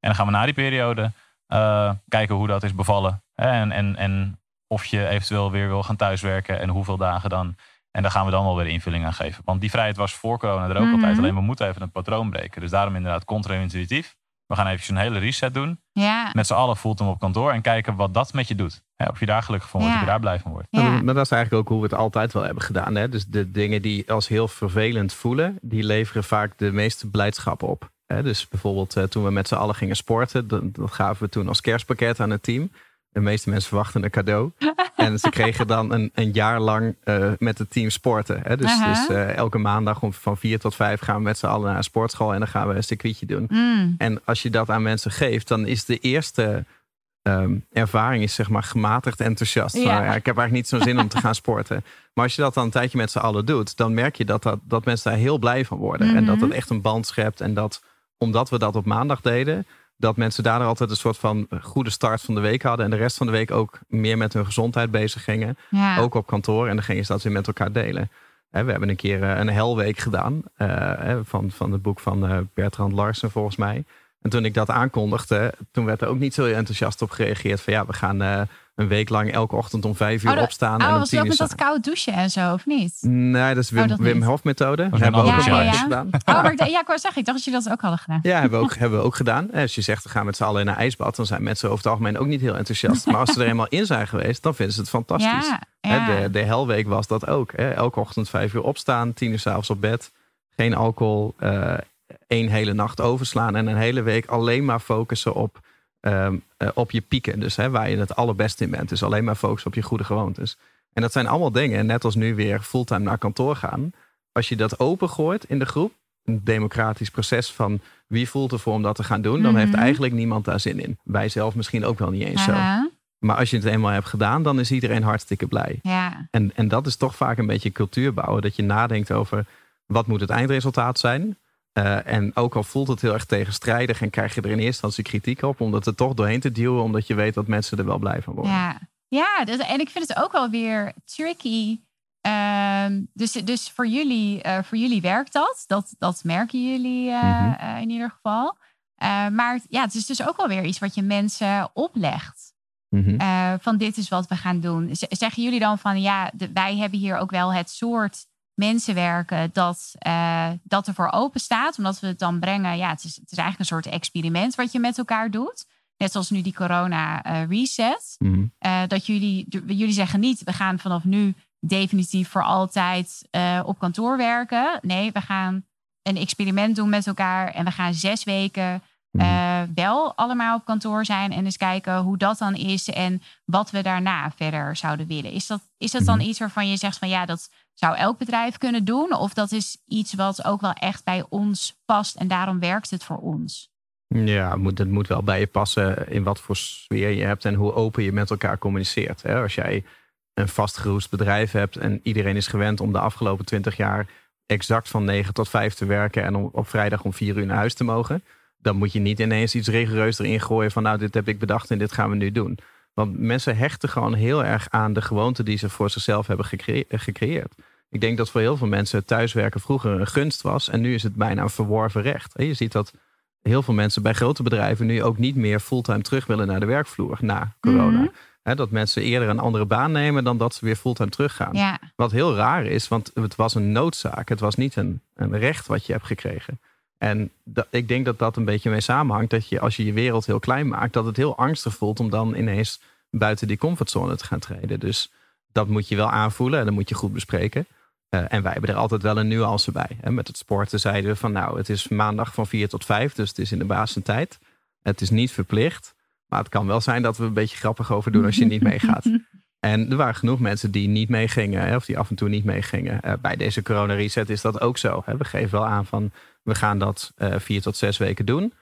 En dan gaan we na die periode eh, kijken hoe dat is bevallen. En, en, en of je eventueel weer wil gaan thuiswerken en hoeveel dagen dan. En daar gaan we dan wel weer invulling aan geven. Want die vrijheid was voor corona er ook Mhm. altijd. Alleen we moeten even het patroon breken. Dus daarom inderdaad contra-intuïtief. We gaan even een hele reset doen. Ja. Met z'n allen fulltime op kantoor. En kijken wat dat met je doet. Hè, of je daar gelukkig van wordt. Ja. Of je daar blij van wordt. Ja. Maar dat is eigenlijk ook hoe we het altijd wel hebben gedaan. Hè? Dus de dingen die als heel vervelend voelen, die leveren vaak de meeste blijdschap op. Hè? Dus bijvoorbeeld eh, toen we met z'n allen gingen sporten, dat, dat gaven we toen als kerstpakket aan het team. De meeste mensen verwachten een cadeau. en ze kregen dan een, een jaar lang eh, met het team sporten. Hè? Dus, Aha. dus eh, elke maandag om van vier tot vijf gaan we met z'n allen naar een sportschool en dan gaan we een circuitje doen. Hmm. En als je dat aan mensen geeft, dan is de eerste ehm, ervaring is zeg maar gematigd enthousiast. Van, Ja. ik heb eigenlijk niet zo'n zin om te gaan sporten. Maar als je dat dan een tijdje met z'n allen doet, dan merk je dat, dat, dat mensen daar heel blij van worden. En dat Mhm. het echt een band schept. En dat omdat we dat op maandag deden, dat mensen daardoor altijd een soort van goede start van de week hadden. En de rest van de week ook meer met hun gezondheid bezig gingen. Ja. Ook op kantoor. En dan gingen ze dat weer met elkaar delen. Hè, We hebben een keer eh, een helweek gedaan. eh, van, van het boek van eh, Bertrand Larsen volgens mij. En toen ik dat aankondigde, toen werd er ook niet zo heel enthousiast op gereageerd. Van ja, we gaan eh, een week lang elke ochtend om vijf uur Oh, dat- opstaan. Oh, en om was uur met dat koud douchen en zo, of niet? Nee, dat is Wim, Oh, dat Wim. Hof methode. een hebben we ook Ja, ja, gedaan. Oh, maar ik, ja, ik wou zeggen, ik dacht dat jullie dat ook hadden gedaan. Ja, hebben we ook, hebben we ook gedaan. Als je zegt, we gaan met z'n allen in een ijsbad, dan zijn mensen over het algemeen ook niet heel enthousiast. Maar als ze er eenmaal in zijn geweest, dan vinden ze het fantastisch. Ja. De, de helweek was dat ook. Hè. Elke ochtend vijf uur opstaan, tien uur s'avonds op bed. Geen alcohol, eh één hele nacht overslaan. En een hele week alleen maar focussen op, ehm, eh, op je pieken. Dus hè, waar je het allerbeste in bent. Dus alleen maar focussen op je goede gewoontes. En dat zijn allemaal dingen, net als nu weer fulltime naar kantoor gaan. Als je dat opengooit in de groep, een democratisch proces van wie voelt ervoor om dat te gaan doen, dan heeft Mhm. eigenlijk niemand daar zin in. Wij zelf misschien ook wel niet eens zo. Maar als je het eenmaal hebt gedaan, dan is iedereen hartstikke blij. ja. En, en dat is toch vaak een beetje cultuur bouwen. Dat je nadenkt over wat moet het eindresultaat zijn. Eh, en ook al voelt het heel erg tegenstrijdig en krijg je er in eerste instantie kritiek op, om dat er toch doorheen te duwen, omdat je weet dat mensen er wel blij van worden. Ja, ja dus, en ik vind het ook wel weer tricky. Ehm, dus, dus voor jullie, eh, voor jullie werkt dat. Dat, dat merken jullie eh, Mhm. in ieder geval. Maar het- ja, het is dus ook wel weer iets wat je mensen oplegt. Mhm. Van dit is wat we gaan doen. Z- zeggen jullie dan van ja, de- wij hebben hier ook wel het soort mensen werken dat, eh, dat ervoor open staat. Omdat we het dan brengen. Ja, het is, het is eigenlijk een soort experiment wat je met elkaar doet. Net zoals nu die corona eh, reset. Mhm. Eh, dat jullie, jullie zeggen niet, we gaan vanaf nu definitief voor altijd op kantoor werken. Nee, we gaan een experiment doen met elkaar en we gaan zes weken Mhm. wel allemaal op kantoor zijn en eens kijken hoe dat dan is en wat we daarna verder zouden willen. Is dat, is dat dan Mhm. iets waarvan je zegt van ja, dat zou elk bedrijf kunnen doen? Of dat is iets wat ook wel echt bij ons past en daarom werkt het voor ons? Ja, het moet, wel bij je passen in wat voor sfeer je hebt en hoe open je met elkaar communiceert. Als jij een vastgeroest bedrijf hebt en iedereen is gewend om de afgelopen twintig jaar exact van 9 tot 5 te werken en om, op vrijdag om 4 uur naar huis te mogen, dan moet je niet ineens iets rigoureus erin gooien van nou, dit heb ik bedacht en dit gaan we nu doen. Want mensen hechten gewoon heel erg aan de gewoonte die ze voor zichzelf hebben gecre- gecreëerd. Ik denk dat voor heel veel mensen thuiswerken vroeger een gunst was en nu is het bijna een verworven recht. Je ziet dat heel veel mensen bij grote bedrijven nu ook niet meer fulltime terug willen naar de werkvloer na corona. Mhm. Dat mensen eerder een andere baan nemen dan dat ze weer fulltime teruggaan. Ja, Wat heel raar is, want het was een noodzaak. Het was niet een, een recht wat je hebt gekregen. En dat, ik denk dat dat een beetje mee samenhangt. Dat je als je je wereld heel klein maakt, dat het heel angstig voelt om dan ineens buiten die comfortzone te gaan treden. Dus dat moet je wel aanvoelen en dat moet je goed bespreken. Eh, en wij hebben er altijd wel een nuance bij. Hè. Met het sporten zeiden we van nou, het is maandag van 4 tot 5, dus het is in de basentijd. Het is niet verplicht. Maar het kan wel zijn dat we een beetje grappig over doen als je niet meegaat. En er waren genoeg mensen die niet meegingen, of die af en toe niet meegingen. Eh, bij deze corona reset is dat ook zo. Hè. We geven wel aan van we gaan dat eh, vier tot zes weken doen.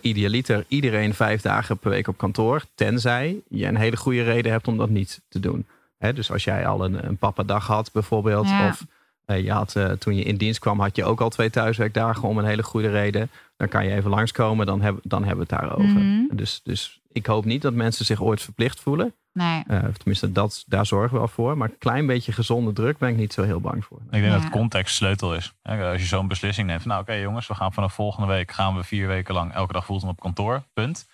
Idealiter iedereen vijf dagen per week op kantoor, tenzij je een hele goede reden hebt om dat niet te doen. Hè, dus als jij al een, een pappadag had bijvoorbeeld, Ja. of eh, je had, eh, toen je in dienst kwam, had je ook al twee thuiswerkdagen om een hele goede reden. Dan kan je even langskomen, dan, heb, dan hebben we het daarover. Mhm. Dus, dus ik hoop niet dat mensen zich ooit verplicht voelen. nee. Eh, of tenminste, dat, daar zorgen we wel voor. Maar een klein beetje gezonde druk ben ik niet zo heel bang voor. Ik denk Ja. dat context sleutel is. Hè, Als je zo'n beslissing neemt. van, Nou oké jongens, we gaan vanaf volgende week gaan we vier weken lang elke dag fulltime op kantoor. Punt.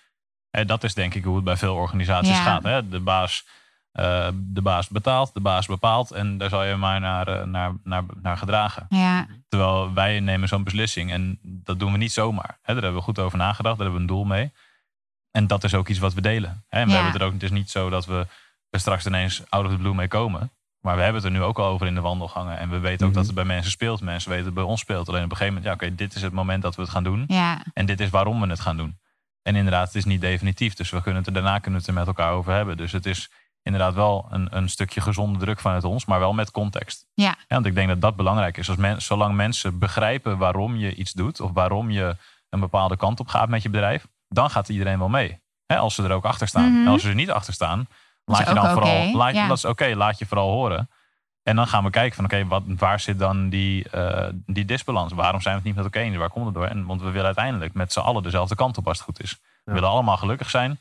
Hè, dat is denk ik hoe het bij veel organisaties Ja. gaat. Hè. De, baas, eh, de baas betaalt, de baas bepaalt. En daar zal je maar naar, eh, naar, naar, naar gedragen. Ja, Terwijl wij nemen zo'n beslissing en dat doen we niet zomaar. Hè, daar hebben we goed over nagedacht, daar hebben we een doel mee. En dat is ook iets wat we delen. Hè. En we hebben het er ook, het is niet zo dat we er straks ineens out of the blue mee komen. Maar we hebben het er nu ook al over in de wandelgangen. En we weten ook Mhm. dat het bij mensen speelt. Mensen weten dat het bij ons speelt. Alleen op een gegeven moment, ja oké, dit is het moment dat we het gaan doen. ja, En dit is waarom we het gaan doen. En inderdaad, het is niet definitief. Dus we kunnen het er daarna kunnen we het er met elkaar over hebben. Dus het is inderdaad wel een, een stukje gezonde druk vanuit ons, maar wel met context. Ja. want ik denk dat dat belangrijk is. Als men, zolang mensen begrijpen waarom je iets doet, of waarom je een bepaalde kant op gaat met je bedrijf, dan gaat iedereen wel mee. Hè, als ze er ook achter staan. Mhm. En als ze er niet achter staan, laat je dan vooral. Laat, je- ja. Dat is oké, laat je vooral horen. En dan gaan we kijken van oké, wat waar zit dan die, eh, die disbalans? Waarom zijn we het niet met elkaar eens? Waar komt het door? En, want we willen uiteindelijk met z'n allen dezelfde kant op als het goed is. We willen allemaal gelukkig zijn.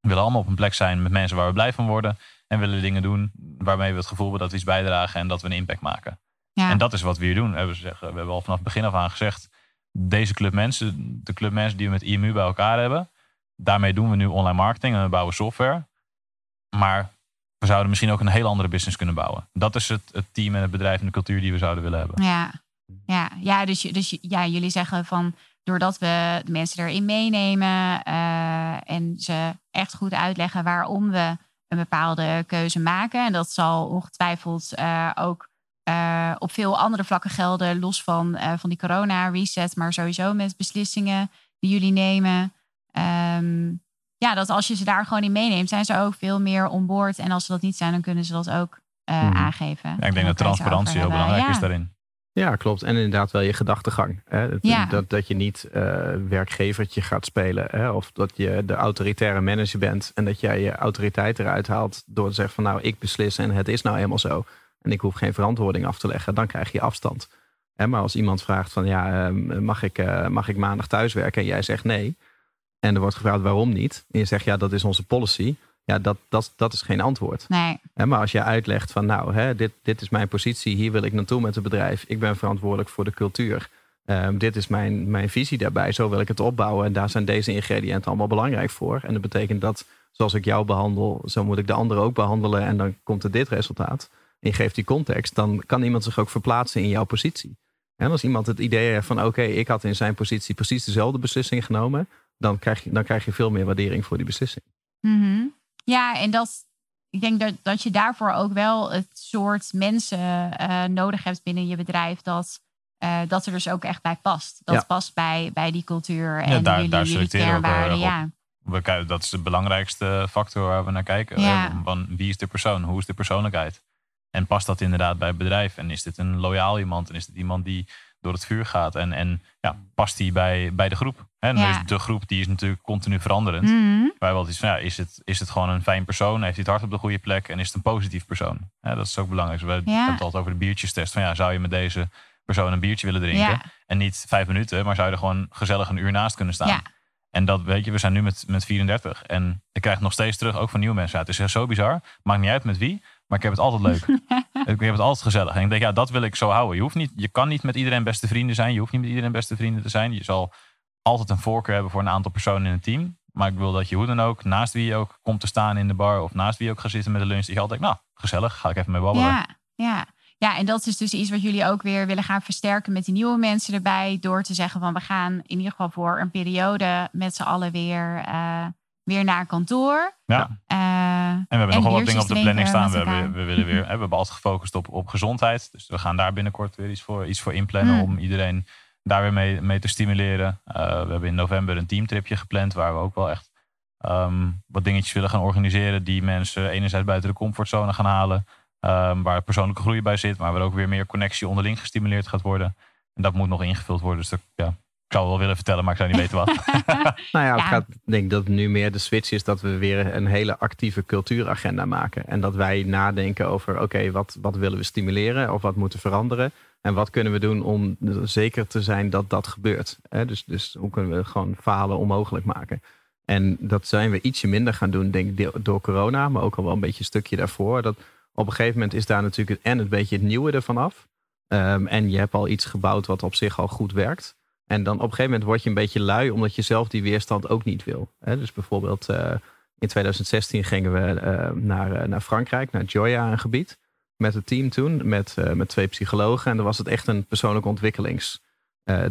We willen allemaal op een plek zijn met mensen waar we blij van worden. En willen dingen doen waarmee we het gevoel hebben dat we iets bijdragen en dat we een impact maken. ja. En dat is wat we hier doen. We hebben, zeggen, we hebben al vanaf het begin af aan gezegd, deze club mensen, de club mensen die we met IMU bij elkaar hebben, daarmee doen we nu online marketing en we bouwen software. Maar we zouden misschien ook een heel andere business kunnen bouwen. Dat is het, het team en het bedrijf en de cultuur die we zouden willen hebben. Ja, ja, ja dus, dus ja, jullie zeggen van doordat we de mensen erin meenemen eh, en ze echt goed uitleggen waarom we een bepaalde keuze maken. En dat zal ongetwijfeld eh, ook eh, op veel andere vlakken gelden, los van, van die corona-reset, maar sowieso met beslissingen die jullie nemen. Ehm, ja, dat als je ze daar gewoon in meeneemt, zijn ze ook veel meer onboord. En als ze dat niet zijn, dan kunnen ze dat ook Mhm. aangeven. Ja, ik En denk dat transparantie heel belangrijk is daarin. Ja, klopt. En inderdaad wel je gedachtegang. Hè? Ja. Dat, dat je niet eh, werkgevertje gaat spelen. Hè? Of dat je de autoritaire manager bent. En dat jij je autoriteit eruit haalt door te zeggen van nou, ik beslis en het is nou helemaal zo. En ik hoef geen verantwoording af te leggen. Dan krijg je afstand. Hè? Maar als iemand vraagt van ja, eh, mag, ik, eh, mag ik maandag thuiswerken? En jij zegt nee. En er wordt gevraagd waarom niet. En je zegt ja, dat is onze policy. Ja, dat, dat, dat is geen antwoord. Nee, maar als je uitlegt van nou, hè, dit, dit is mijn positie, hier wil ik naartoe met het bedrijf. Ik ben verantwoordelijk voor de cultuur. Ehm, dit is mijn, mijn visie daarbij, zo wil ik het opbouwen. En daar zijn deze ingrediënten allemaal belangrijk voor. En dat betekent dat zoals ik jou behandel, zo moet ik de ander ook behandelen. En dan komt er dit resultaat. En je geeft die context, dan kan iemand zich ook verplaatsen in jouw positie. En als iemand het idee heeft van oké, ik had in zijn positie precies dezelfde beslissing genomen, dan krijg je, dan krijg je veel meer waardering voor die beslissing. Mhm. Ja, en dat, ik denk dat, dat je daarvoor ook wel het soort mensen eh, nodig hebt binnen je bedrijf dat eh, dat er dus ook echt bij past. Dat Ja. past bij, bij die cultuur en daar- jullie, daar jullie kernwaarden. erg Ja. We dat is de belangrijkste factor waar we naar kijken. Ja. Van wie is de persoon? Hoe is de persoonlijkheid? En past dat inderdaad bij het bedrijf? En is dit een loyaal iemand? En is dit iemand die door het vuur gaat? En, en ja, past die bij, bij de groep? En Ja. dus de groep die is natuurlijk continu veranderend. Mhm. Wij altijd iets van, ja, is het, is het gewoon een fijn persoon? Heeft hij het hart op de goede plek? En is het een positief persoon? Dat is ook belangrijk. Dus we hebben het altijd over de biertjestest. Van, ja, zou je met deze persoon een biertje willen drinken? En niet vijf minuten, maar zou je er gewoon gezellig een uur naast kunnen staan? En dat weet je, we zijn nu met, met 34. En ik krijg nog steeds terug, ook van nieuwe mensen. Ja, het is zo bizar. Maakt niet uit met wie, maar ik heb het altijd leuk. ik heb het altijd gezellig. En ik denk, ja, dat wil ik zo houden. Je, hoeft niet, je kan niet met iedereen beste vrienden zijn. Je hoeft niet met iedereen beste vrienden te zijn. Je zal altijd een voorkeur hebben voor een aantal personen in het team. Maar ik wil dat je hoe dan ook, naast wie je ook komt te staan in de bar... of naast wie je ook gaat zitten met de lunch... dat je altijd denkt, nou, gezellig, ga ik even mee babbelen. Ja, ja. ja, en dat is dus iets wat jullie ook weer willen gaan versterken met die nieuwe mensen erbij. Door te zeggen van we gaan in ieder geval voor een periode met z'n allen weer, eh, weer naar kantoor. Ja. Eh, En we hebben nog wel wat dingen op de biertjes planning staan. We, hebben, we, willen weer, we hebben altijd gefocust op, op gezondheid. Dus we gaan daar binnenkort weer iets voor, iets voor inplannen. Mm. Om iedereen daar weer mee, mee te stimuleren. Uh, we hebben in november een teamtripje gepland. Waar we ook wel echt um, wat dingetjes willen gaan organiseren. Die mensen enerzijds buiten de comfortzone gaan halen. Um, waar persoonlijke groei bij zit. Maar waar ook weer meer connectie onderling gestimuleerd gaat worden. En dat moet nog ingevuld worden. Dus dat, ja, ik zou wel willen vertellen, maar ik zou niet weten wat. nou ja, het Ja. gaat, ik denk dat nu meer de switch is dat we weer een hele actieve cultuuragenda maken. En dat wij nadenken over, oké, wat, wat willen we stimuleren of wat moeten veranderen? En wat kunnen we doen om zeker te zijn dat dat gebeurt? Hè? Dus, dus hoe kunnen we gewoon falen onmogelijk maken? En dat zijn we ietsje minder gaan doen, denk ik, door corona, maar ook al wel een beetje een stukje daarvoor. Dat op een gegeven moment is daar natuurlijk en een beetje het nieuwe ervan af. Um, en je hebt al iets gebouwd wat op zich al goed werkt. En dan op een gegeven moment word je een beetje lui, omdat je zelf die weerstand ook niet wil. Hè? Dus bijvoorbeeld uh, in 2016 gingen we uh, naar, uh, naar Frankrijk, naar Joya, een gebied. Met het team toen, met, met twee psychologen. En dan was het echt een persoonlijke ontwikkelings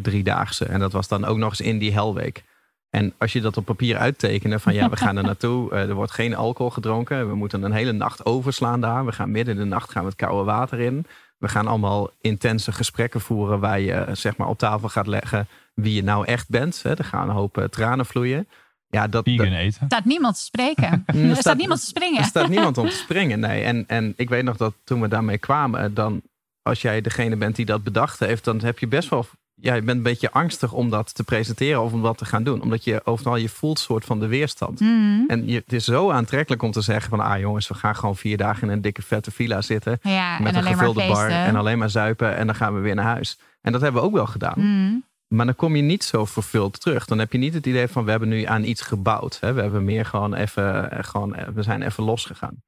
driedaagse. En dat was dan ook nog eens in die helweek. En als je dat op papier uittekende van ja, we gaan er naartoe. Er wordt geen alcohol gedronken. We moeten een hele nacht overslaan daar. We gaan midden in de nacht gaan we het koude water in. We gaan allemaal intense gesprekken voeren waar je zeg maar op tafel gaat leggen wie je nou echt bent. Hè. Er gaan een hoop uh, tranen vloeien. Ja, dat, Vegan dat, eten. Er staat niemand te spreken. er, staat, niemand te springen. Er staat niemand om te springen, nee. En, en ik weet nog dat toen we daarmee kwamen, dan als jij degene bent die dat bedacht heeft, dan heb je best wel. Ja, je bent een beetje angstig om dat te presenteren of om dat te gaan doen. Omdat je overal je voelt soort van de weerstand. Mm. En je, het is zo aantrekkelijk om te zeggen van ah jongens, we gaan gewoon vier dagen in een dikke vette villa zitten. Ja, met en een gevulde bar en alleen maar zuipen en dan gaan we weer naar huis. En dat hebben we ook wel gedaan. Mm. Maar dan kom je niet zo vervuld terug. Dan heb je niet het idee van we hebben nu aan iets gebouwd. Hè? We hebben meer gewoon even, eh, gewoon, eh, we zijn even losgegaan.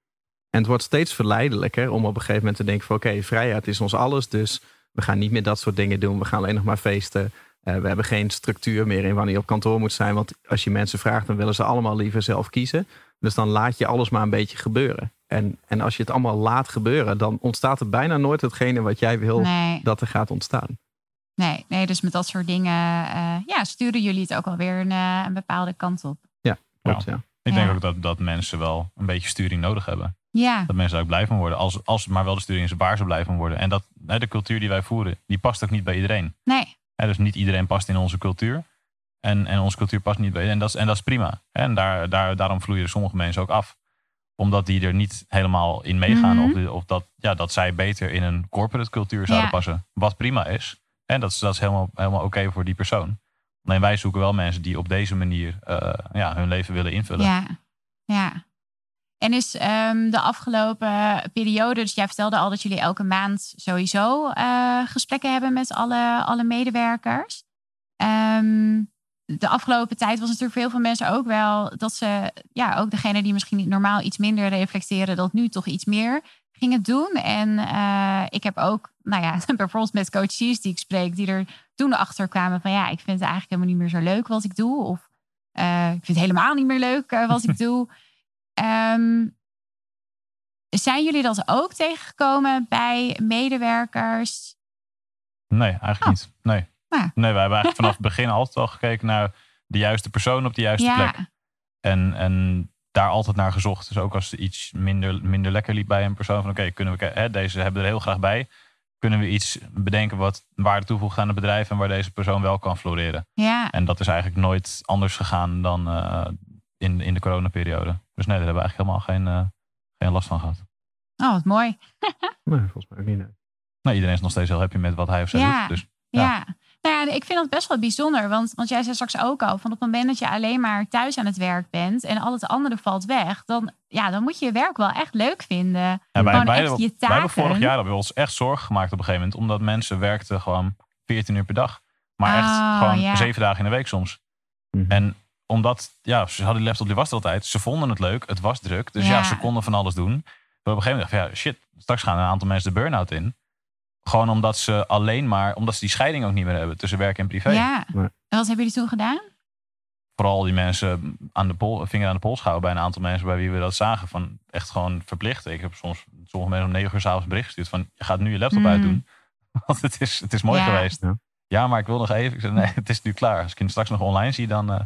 En het wordt steeds verleidelijker om op een gegeven moment te denken van oké, vrijheid is ons alles. Dus we gaan niet meer dat soort dingen doen. We gaan alleen nog maar feesten. Uh, we hebben geen structuur meer in wanneer je op kantoor moet zijn. Want als je mensen vraagt, dan willen ze allemaal liever zelf kiezen. Dus dan laat je alles maar een beetje gebeuren. En, en als je het allemaal laat gebeuren, dan ontstaat er bijna nooit hetgene wat jij wil Nee. dat er gaat ontstaan. Nee, nee, dus met dat soort dingen uh, ja, sturen jullie het ook alweer een, uh, een bepaalde kant op. Klopt, ja. Ik Ja. denk ook dat, dat mensen wel een beetje sturing nodig hebben. Ja, Dat mensen daar ook blij van worden. Als, als maar wel de sturing is waar ze blij van worden. En dat de cultuur die wij voeren, die past ook niet bij iedereen. nee. Dus niet iedereen past in onze cultuur. En, en onze cultuur past niet bij iedereen. En dat is, en dat is prima. En daar, daar, daarom vloeien sommige mensen ook af. Omdat die er niet helemaal in meegaan. Mhm. Of, of dat, ja, dat zij beter in een corporate cultuur zouden Ja. passen. Wat prima is. En dat is, dat is helemaal, helemaal oké voor die persoon. Alleen wij zoeken wel mensen die op deze manier eh, ja, hun leven willen invullen. Ja, ja. En is ehm, de afgelopen periode, dus jij vertelde al dat jullie elke maand sowieso eh, gesprekken hebben met alle, alle medewerkers. Ehm, de afgelopen tijd was natuurlijk voor heel veel mensen ook wel dat ze, ja, ook degene die misschien normaal iets minder reflecteren, dat nu toch iets meer gingen doen. En eh, ik heb ook, nou ja, bijvoorbeeld met coaches die ik spreek, die er toen achter kwamen van ja, ik vind het eigenlijk helemaal niet meer zo leuk wat ik doe. Of eh, ik vind het helemaal niet meer leuk wat ik doe. Ehm, zijn jullie dat ook tegengekomen bij medewerkers? Nee, eigenlijk Oh. niet. Nee. Ah. nee, wij hebben eigenlijk vanaf het begin altijd al gekeken naar de juiste persoon op de juiste ja, plek. En, en daar altijd naar gezocht. Dus ook als er iets minder, minder lekker liep bij een persoon. Van oké, kunnen we, hè, deze hebben er heel graag bij. kunnen we iets bedenken wat waarde toevoegt aan het bedrijf en waar deze persoon wel kan floreren. Ja, En dat is eigenlijk nooit anders gegaan dan eh, in, in de coronaperiode. Dus nee, daar hebben we eigenlijk helemaal geen, eh, geen last van gehad. oh wat mooi. Nee, volgens mij ook niet. nee. Nou, iedereen is nog steeds heel happy met wat hij of zij Ja. doet. Dus Ja. Ja. Nou ja, ik vind dat best wel bijzonder. Want, want jij zei straks ook al, van op het moment dat je alleen maar thuis aan het werk bent en al het andere valt weg, dan, ja, dan moet je je werk wel echt leuk vinden. Ja, wij, wij, echt hebben- je wij hebben vorig jaar hebben we ons echt zorgen gemaakt op een gegeven moment. Omdat mensen werkten gewoon 14 uur per dag. Maar echt Oh, gewoon ja. zeven dagen in de week soms. Mhm. En omdat, ja, ze hadden die laptop, die was er altijd. Ze vonden het leuk, het was druk. Dus ja, Ja. ze konden van alles doen. Maar op een gegeven moment dacht ik, ja, shit, straks gaan een aantal mensen de burn-out in. Gewoon omdat ze alleen maar, omdat ze die scheiding ook niet meer hebben tussen werk en privé. Ja. Nee. En wat hebben jullie toen gedaan? Vooral die mensen aan de pol, vinger aan de pols houden bij een aantal mensen bij wie we dat zagen. Van echt gewoon verplicht. Ik heb soms sommige mensen om negen uur s'avonds bericht gestuurd van, je gaat nu je laptop Mm. uitdoen. Want het is, het is mooi Ja. geweest. Ja. Ja. maar ik wil nog even. Ik zei, nee, het is nu klaar. Als ik hem straks nog online zie, dan, eh,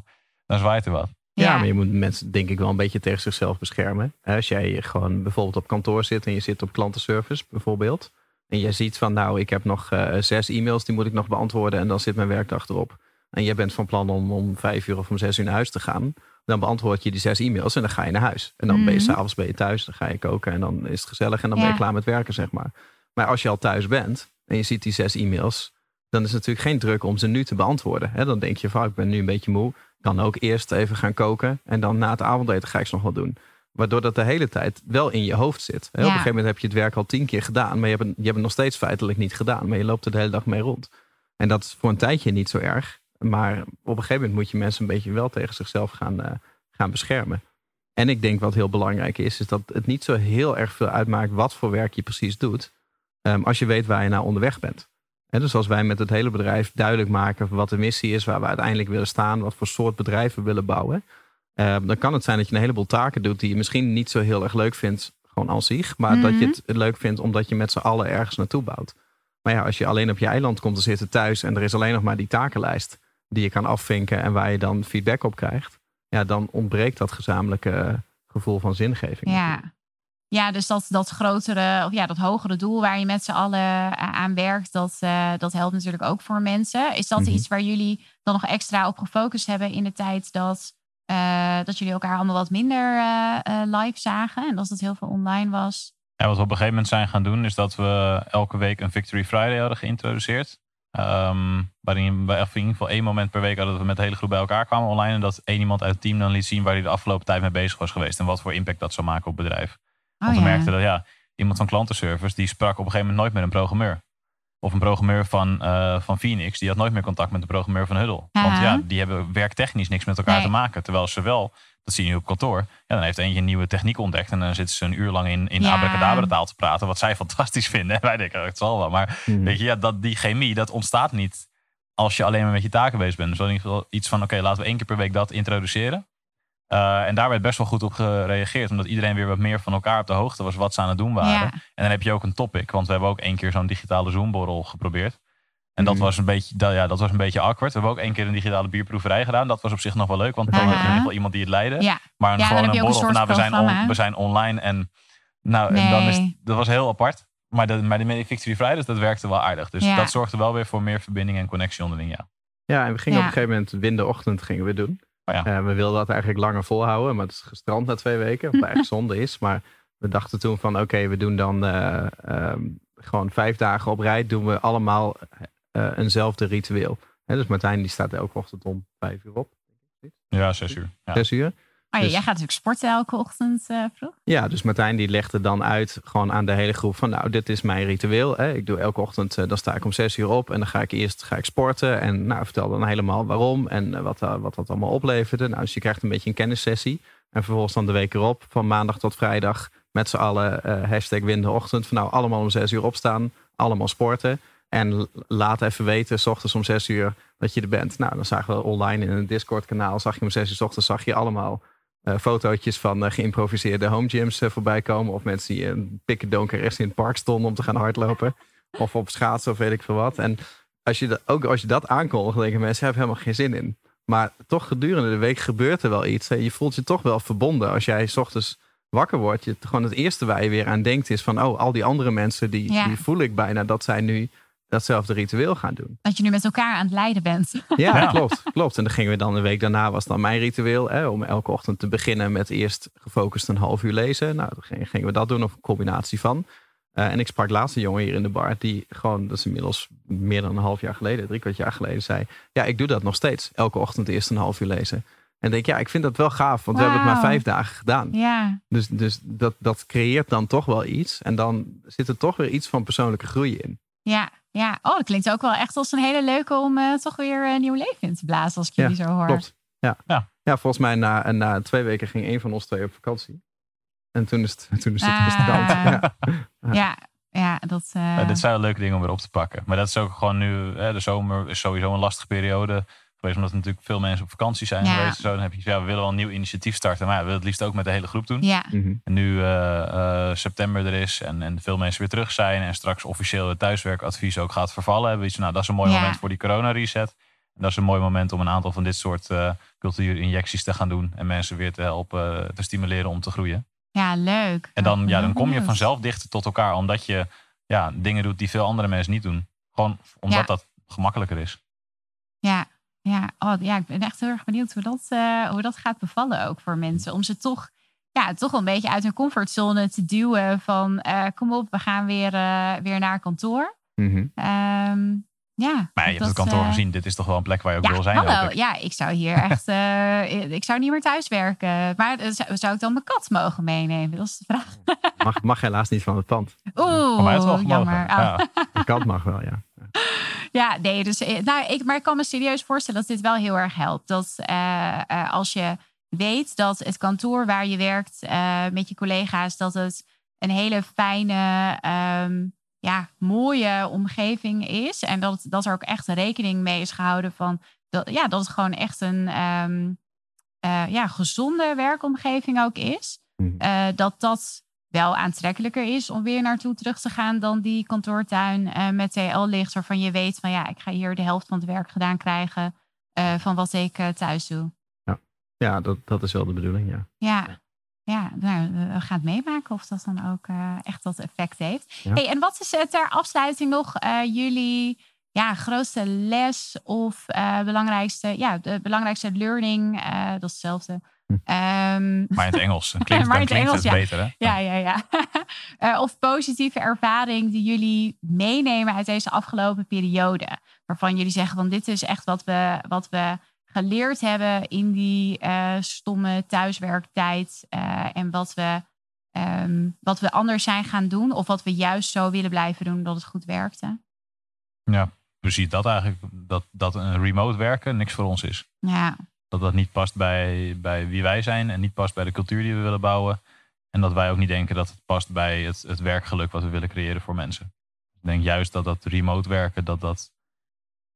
dan zwaait er wat. Ja, maar je moet mensen denk ik wel een beetje tegen zichzelf beschermen. Als jij gewoon bijvoorbeeld op kantoor zit en je zit op klantenservice bijvoorbeeld. En je ziet van nou, ik heb nog eh, zes e-mails, die moet ik nog beantwoorden en dan zit mijn werkdag erop. En jij bent van plan om om vijf uur of om zes uur naar huis te gaan. Dan beantwoord je die zes e-mails en dan ga je naar huis. En dan ben je Mhm. s'avonds ben je thuis, dan ga je koken en dan is het gezellig en dan ben je klaar met werken, zeg maar. Maar als je al thuis bent en je ziet die zes e-mails, dan is het natuurlijk geen druk om ze nu te beantwoorden. Hè? Dan denk je van, ik ben nu een beetje moe. Dan ook eerst even gaan koken en dan na het avondeten ga ik ze nog wel doen. Waardoor dat de hele tijd wel in je hoofd zit. Hè? Op een gegeven moment heb je het werk al tien keer gedaan, maar je hebt, het, je hebt het nog steeds feitelijk niet gedaan. Maar je loopt er de hele dag mee rond. En dat is voor een tijdje niet zo erg. Maar op een gegeven moment moet je mensen een beetje wel tegen zichzelf gaan, eh, gaan beschermen. En ik denk wat heel belangrijk is, is dat het niet zo heel erg veel uitmaakt wat voor werk je precies doet. ehm, als je weet waar je naar onderweg bent. Dus als wij met het hele bedrijf duidelijk maken wat de missie is, waar we uiteindelijk willen staan, wat voor soort bedrijf we willen bouwen. ehm, dan kan het zijn dat je een heleboel taken doet die je misschien niet zo heel erg leuk vindt, gewoon als zich. Maar dat je Mhm. het leuk vindt omdat je met z'n allen ergens naartoe bouwt. Maar ja, als je alleen op je eiland komt te zitten thuis en er is alleen nog maar die takenlijst die je kan afvinken en waar je dan feedback op krijgt, ja, dan ontbreekt dat gezamenlijke eh, gevoel van zingeving. Ja. Ja, dus dat, dat grotere, of ja, dat hogere doel waar je met z'n allen eh, aan werkt, dat, eh, dat helpt natuurlijk ook voor mensen. Is dat Mhm. iets waar jullie dan nog extra op gefocust hebben in de tijd dat, eh, dat jullie elkaar allemaal wat minder live zagen en dat het heel veel online was? En wat we op een gegeven moment zijn gaan doen, is dat we elke week een Victory Friday hadden geïntroduceerd. Ehm, waarin we in ieder geval één moment per week hadden dat we met de hele groep bij elkaar kwamen online. En dat één iemand uit het team dan liet zien waar hij de afgelopen tijd mee bezig was geweest. En wat voor impact dat zou maken op het bedrijf. Oh, Want we ja. merkten dat ja, iemand van klantenservice die sprak op een gegeven moment nooit meer een programmeur. Of een programmeur van, eh, van Phoenix, die had nooit meer contact met de programmeur van Huddle. Want Aha. ja, die hebben werktechnisch niks met elkaar Nee. te maken. Terwijl ze wel, dat zie je nu op kantoor, ja, dan heeft eentje een nieuwe techniek ontdekt. En dan zitten ze een uur lang in, in Ja. abracadabra taal te praten, wat zij fantastisch vinden. En wij denken, oh, het zal wel. Maar Mhm. weet je, ja, dat, die chemie, dat ontstaat niet als je alleen maar met je taken bezig bent. Dus geval iets van, oké, laten we één keer per week dat introduceren. Uh, en daar werd best wel goed op gereageerd. Omdat iedereen weer wat meer van elkaar op de hoogte was wat ze aan het doen waren. Ja. En dan heb je ook een topic. Want we hebben ook één keer zo'n digitale Zoom-borrel geprobeerd. En dat, Mhm. was een beetje, dat, ja, dat was een beetje awkward. We hebben ook één keer een digitale bierproeverij gedaan. Dat was op zich nog wel leuk. Want dan had je in ieder geval iemand die het leidde. Ja. Maar een, Ja, gewoon een een borrel van, nou, we, zijn on- we zijn online. En, nou, en dan is, dat was heel apart. Maar de, maar de Victory Fridays, dat werkte wel aardig. Dus Ja. dat zorgde wel weer voor meer verbinding en connectie onderling. Ja. Ja, en we gingen Ja. op een gegeven moment winderochtend gingen we doen. Oh ja. Eh, we wilden dat eigenlijk langer volhouden, maar het is gestrand na twee weken. Wat eigenlijk zonde is. Maar we dachten toen van oké, we doen dan eh, ehm, gewoon vijf dagen op rij. Doen we allemaal eh, eenzelfde ritueel. Hè, dus Martijn die staat elke ochtend om vijf uur op. ja, zes uur. Ja. Zes uur. Oh, ja, Dus- jij gaat natuurlijk sporten elke ochtend eh, vroeg. Ja, dus Martijn die legde dan uit gewoon aan de hele groep van nou, dit is mijn ritueel. Hè. Ik doe elke ochtend, eh, dan sta ik om zes uur op en dan ga ik eerst ga ik sporten. En nou, vertel dan helemaal waarom en eh, wat, wat dat allemaal opleverde. Nou, dus je krijgt een beetje een kennissessie. En vervolgens dan de week erop, van maandag tot vrijdag, met z'n allen hashtag winderochtend. Van nou, allemaal om zes uur opstaan, allemaal sporten. En laat even weten, s ochtends om zes uur, dat je er bent. Nou, dan zagen we online in een Discord kanaal, zag je om zes uur 's ochtends, zag je allemaal eh, fotootjes van eh, geïmproviseerde home gyms eh, voorbij komen. Of mensen die een pikken donker rechts in het park stonden om te gaan hardlopen. Of op schaatsen of weet ik veel wat. En als je dat, ook als je dat aankondigt, denken mensen, hebben helemaal geen zin in. Maar toch gedurende de week gebeurt er wel iets. hè. Je voelt je toch wel verbonden als jij 's ochtends wakker wordt, je gewoon het eerste waar je weer aan denkt is van, oh, al die andere mensen, die, Ja. die voel ik bijna dat zij nu datzelfde ritueel gaan doen. Dat je nu met elkaar aan het lijden bent. Ja, Ja. klopt, klopt. En dan gingen we dan een week daarna was dan mijn ritueel, hè, om elke ochtend te beginnen met eerst gefocust een half uur lezen. Nou, dan gingen- we dat doen of een combinatie van. Eh, en ik sprak laatst een jongen hier in de bar die gewoon, dat is inmiddels meer dan een half jaar geleden, drie kwart jaar geleden, zei: Ja, ik doe dat nog steeds. Elke ochtend eerst een half uur lezen. En denk, ja, ik vind dat wel gaaf, want we hebben het maar vijf dagen gedaan. Ja, Dus, dus dat, dat creëert dan toch wel iets. En dan zit er toch weer iets van persoonlijke groei in. ja, ja. Oh, dat klinkt ook wel echt als een hele leuke om eh, toch weer een nieuw leven in te blazen. Als ik Ja, jullie zo hoor. Klopt. Ja. Ja. Ja. volgens mij na, na twee weken ging een van ons twee op vakantie. En toen is het, toen is het Ah. restaurant. Ja. Ja, ja, dat. eh, Ja, dit zijn wel leuke dingen om weer op te pakken. Maar dat is ook gewoon nu, hè, de zomer is sowieso een lastige periode geweest. Omdat er natuurlijk veel mensen op vakantie zijn Ja. geweest. en Zo, dan heb je, ja, we willen wel een nieuw initiatief starten. Maar ja, we willen het liefst ook met de hele groep doen. ja, Mhm. En nu eh, eh, september er is en, en veel mensen weer terug zijn. En straks officieel het thuiswerkadvies ook gaat vervallen. Hebben we iets nou, dat is een mooi Ja. moment voor die corona reset. En dat is een mooi moment om een aantal van dit soort eh cultuurinjecties te gaan doen. En mensen weer te helpen, te stimuleren om te groeien. ja, leuk. En dan, ja, dan kom je vanzelf dichter tot elkaar. Omdat je ja, dingen doet die veel andere mensen niet doen. Gewoon omdat Ja. dat gemakkelijker is. Ja, ja. Oh, ja, ik ben echt heel erg benieuwd hoe dat, eh, hoe dat gaat bevallen ook voor mensen. Om ze toch, ja, toch wel een beetje uit hun comfortzone te duwen van eh, kom op, we gaan weer, eh, weer naar kantoor. Ehm, ja, Maar je hebt het kantoor eh, gezien. Dit is toch wel een plek waar je ook Ja, wil zijn. hallo. ik. Ja, ik zou hier echt, eh, ik zou niet meer thuis werken. Maar eh, zou, zou ik dan mijn kat mogen meenemen? Dat is de vraag. Mag, mag helaas niet van het pand. Oeh, Voor mij is het wel jammer. Oh. Ja. De kant mag wel, ja. Ja, nee, dus, nou, ik, maar ik kan me serieus voorstellen dat dit wel heel erg helpt. Dat als je weet dat het kantoor waar je werkt eh, met je collega's, dat het een hele fijne, ehm, ja, mooie omgeving is. En dat, dat er ook echt rekening mee is gehouden van dat, ja, dat het gewoon echt een ehm, eh, ja, gezonde werkomgeving ook is. Mhm. Eh, dat dat wel aantrekkelijker is om weer naartoe terug te gaan dan die kantoortuin eh, met TL-licht, waarvan je weet van ja, ik ga hier de helft van het werk gedaan krijgen van wat ik thuis doe. Ja, dat, dat is wel de bedoeling, ja. Ja, ja nou, we gaan het meemaken of dat dan ook eh, echt dat effect heeft. Ja. Hey, en wat is eh, ter afsluiting nog eh, jullie ja, grootste les of eh, belangrijkste, ja, de belangrijkste learning? eh, dat is hetzelfde. Hm. Ehm, Maar in het Engels. Dan klinkt, Maar dan in het klinkt Engels, het beter, hè? Ja, ja, ja. Eh, of positieve ervaring die jullie meenemen uit deze afgelopen periode. Waarvan jullie zeggen van dit is echt wat we, wat we geleerd hebben in die eh, stomme thuiswerktijd. eh, en wat we, ehm, wat we anders zijn gaan doen. Of wat we juist zo willen blijven doen dat het goed werkte. Ja, precies dat eigenlijk. Dat, dat een remote werken niks voor ons is. Ja, Dat dat niet past bij, bij wie wij zijn en niet past bij de cultuur die we willen bouwen. En dat wij ook niet denken dat het past bij het, het werkgeluk wat we willen creëren voor mensen. Ik denk juist dat dat remote werken, dat dat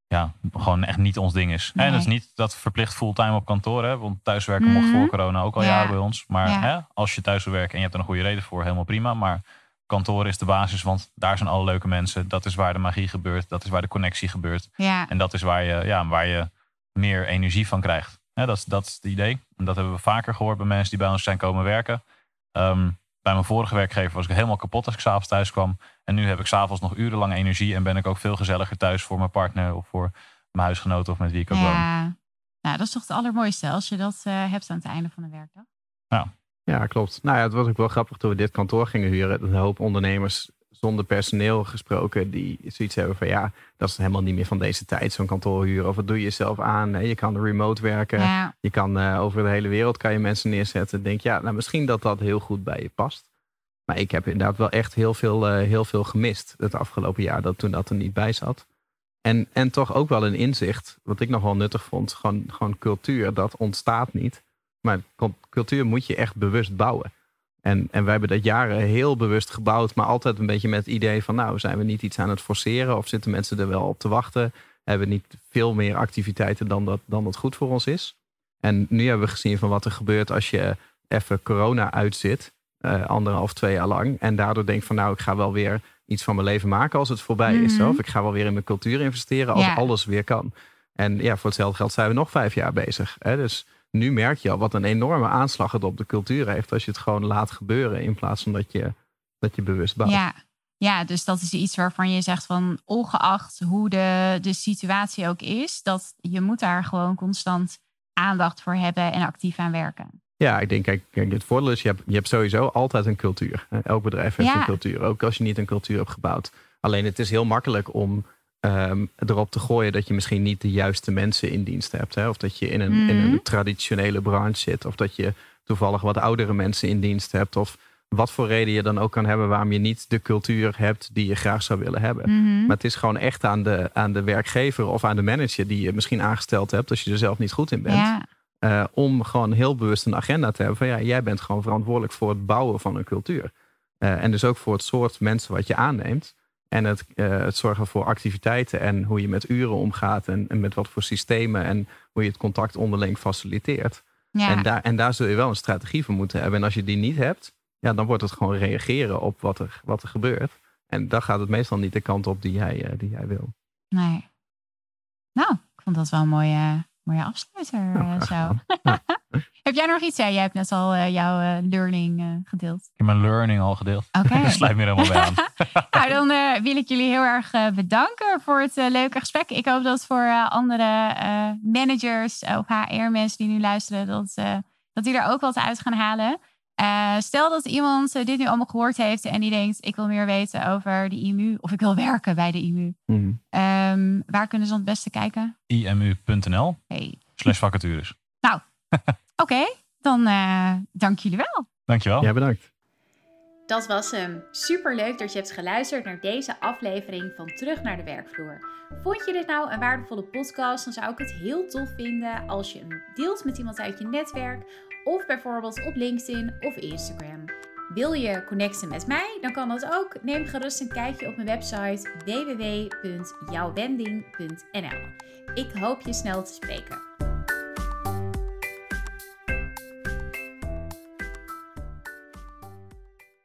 ja, gewoon echt niet ons ding is. Nee. En dat is niet dat verplicht fulltime op kantoor. Hè? Want thuiswerken mocht Mhm. voor corona ook al Ja. jaren bij ons. Maar Ja. hè, als je thuis wil werken en je hebt er een goede reden voor, helemaal prima. Maar kantoor is de basis, want daar zijn alle leuke mensen. Dat is waar de magie gebeurt. Dat is waar de connectie gebeurt. ja, En dat is waar je, ja, waar je meer energie van krijgt. Hè, dat, is, dat is het idee. En dat hebben we vaker gehoord bij mensen die bij ons zijn komen werken. Ehm, bij mijn vorige werkgever was ik helemaal kapot als ik s'avonds thuis kwam. En nu heb ik s'avonds nog urenlang energie. En ben ik ook veel gezelliger thuis voor mijn partner of voor mijn huisgenoten of met wie ik ook woon. ja. Nou, dat is toch het allermooiste als je dat eh, hebt aan het einde van de werkdag. Ja, klopt. Nou ja, het was ook wel grappig toen we dit kantoor gingen huren. Een hoop ondernemers zonder personeel gesproken die zoiets hebben van ja, dat is helemaal niet meer van deze tijd, zo'n kantoor huren. Of wat doe je jezelf aan? Je kan remote werken. Ja, Je kan eh, over de hele wereld kan je mensen neerzetten. Denk ja, nou misschien dat dat heel goed bij je past. Maar ik heb inderdaad wel echt heel veel, eh, heel veel gemist het afgelopen jaar dat toen dat er niet bij zat. En, en toch ook wel een inzicht, wat ik nog wel nuttig vond. Gewoon, gewoon cultuur, dat ontstaat niet. Maar cultuur moet je echt bewust bouwen. En, en wij hebben dat jaren heel bewust gebouwd, maar altijd een beetje met het idee van, nou, zijn we niet iets aan het forceren of zitten mensen er wel op te wachten? Hebben we niet veel meer activiteiten dan dat, dan dat goed voor ons is? En nu hebben we gezien van wat er gebeurt als je even corona uitzit, eh, anderhalf, twee jaar lang, en daardoor denkt van, nou, ik ga wel weer iets van mijn leven maken als het voorbij is. Mhm. Of ik ga wel weer in mijn cultuur investeren als Ja. alles weer kan. En ja, voor hetzelfde geld zijn we nog vijf jaar bezig. Hè? Dus nu merk je al wat een enorme aanslag het op de cultuur heeft als je het gewoon laat gebeuren in plaats van dat je, dat je bewust bouwt. Ja. ja, dus dat is iets waarvan je zegt van ongeacht hoe de, de situatie ook is, dat je moet daar gewoon constant aandacht voor hebben en actief aan werken. Ja, ik denk, kijk, kijk het voordeel is, je hebt, je hebt sowieso altijd een cultuur. Elk bedrijf heeft Ja. een cultuur, ook als je niet een cultuur hebt gebouwd. Alleen het is heel makkelijk om ehm, erop te gooien dat je misschien niet de juiste mensen in dienst hebt. Hè? Of dat je in een, in Mhm. een traditionele branche zit. Of dat je toevallig wat oudere mensen in dienst hebt. Of wat voor reden je dan ook kan hebben waarom je niet de cultuur hebt die je graag zou willen hebben. Mhm. Maar het is gewoon echt aan de, aan de werkgever of aan de manager die je misschien aangesteld hebt als je er zelf niet goed in bent. Ja, Eh, om gewoon heel bewust een agenda te hebben van ja, jij bent gewoon verantwoordelijk voor het bouwen van een cultuur. Eh, en dus ook voor het soort mensen wat je aanneemt. En het, eh, het zorgen voor activiteiten en hoe je met uren omgaat en, en met wat voor systemen en hoe je het contact onderling faciliteert. ja. En, daar, en daar zul je wel een strategie voor moeten hebben. En als je die niet hebt, ja, dan wordt het gewoon reageren op wat er, wat er gebeurt. En dan gaat het meestal niet de kant op die jij, die jij wil. nee. Nou, ik vond dat wel een mooie, mooie afsluiter. Nou, eh, zo. gedaan. Heb jij nog iets? Ja, jij hebt net al eh, jouw eh, learning gedeeld. Ik heb mijn learning al gedeeld. Oké. Dat sluit me er helemaal bij aan. nou, dan wil ik jullie heel erg bedanken voor het leuke gesprek. Ik hoop dat voor eh, andere eh, managers of HR-mensen die nu luisteren, dat, eh, dat die er ook wat uit gaan halen. Eh, stel dat iemand eh, dit nu allemaal gehoord heeft en die denkt, ik wil meer weten over de IMU of ik wil werken bij de IMU. Mhm. Ehm, waar kunnen ze dan het beste kijken? imu.nl Hey. slash vacatures. Oké, dan eh, dank jullie wel. Dankjewel. Ja, bedankt. Dat was hem. Super leuk dat je hebt geluisterd naar deze aflevering van Terug naar de werkvloer. Vond je dit nou een waardevolle podcast? Dan zou ik het heel tof vinden als je hem deelt met iemand uit je netwerk of bijvoorbeeld op LinkedIn of Instagram. Wil je connecten met mij? Dan kan dat ook. Neem gerust een kijkje op mijn website www.jouwwending.nl. Ik hoop je snel te spreken.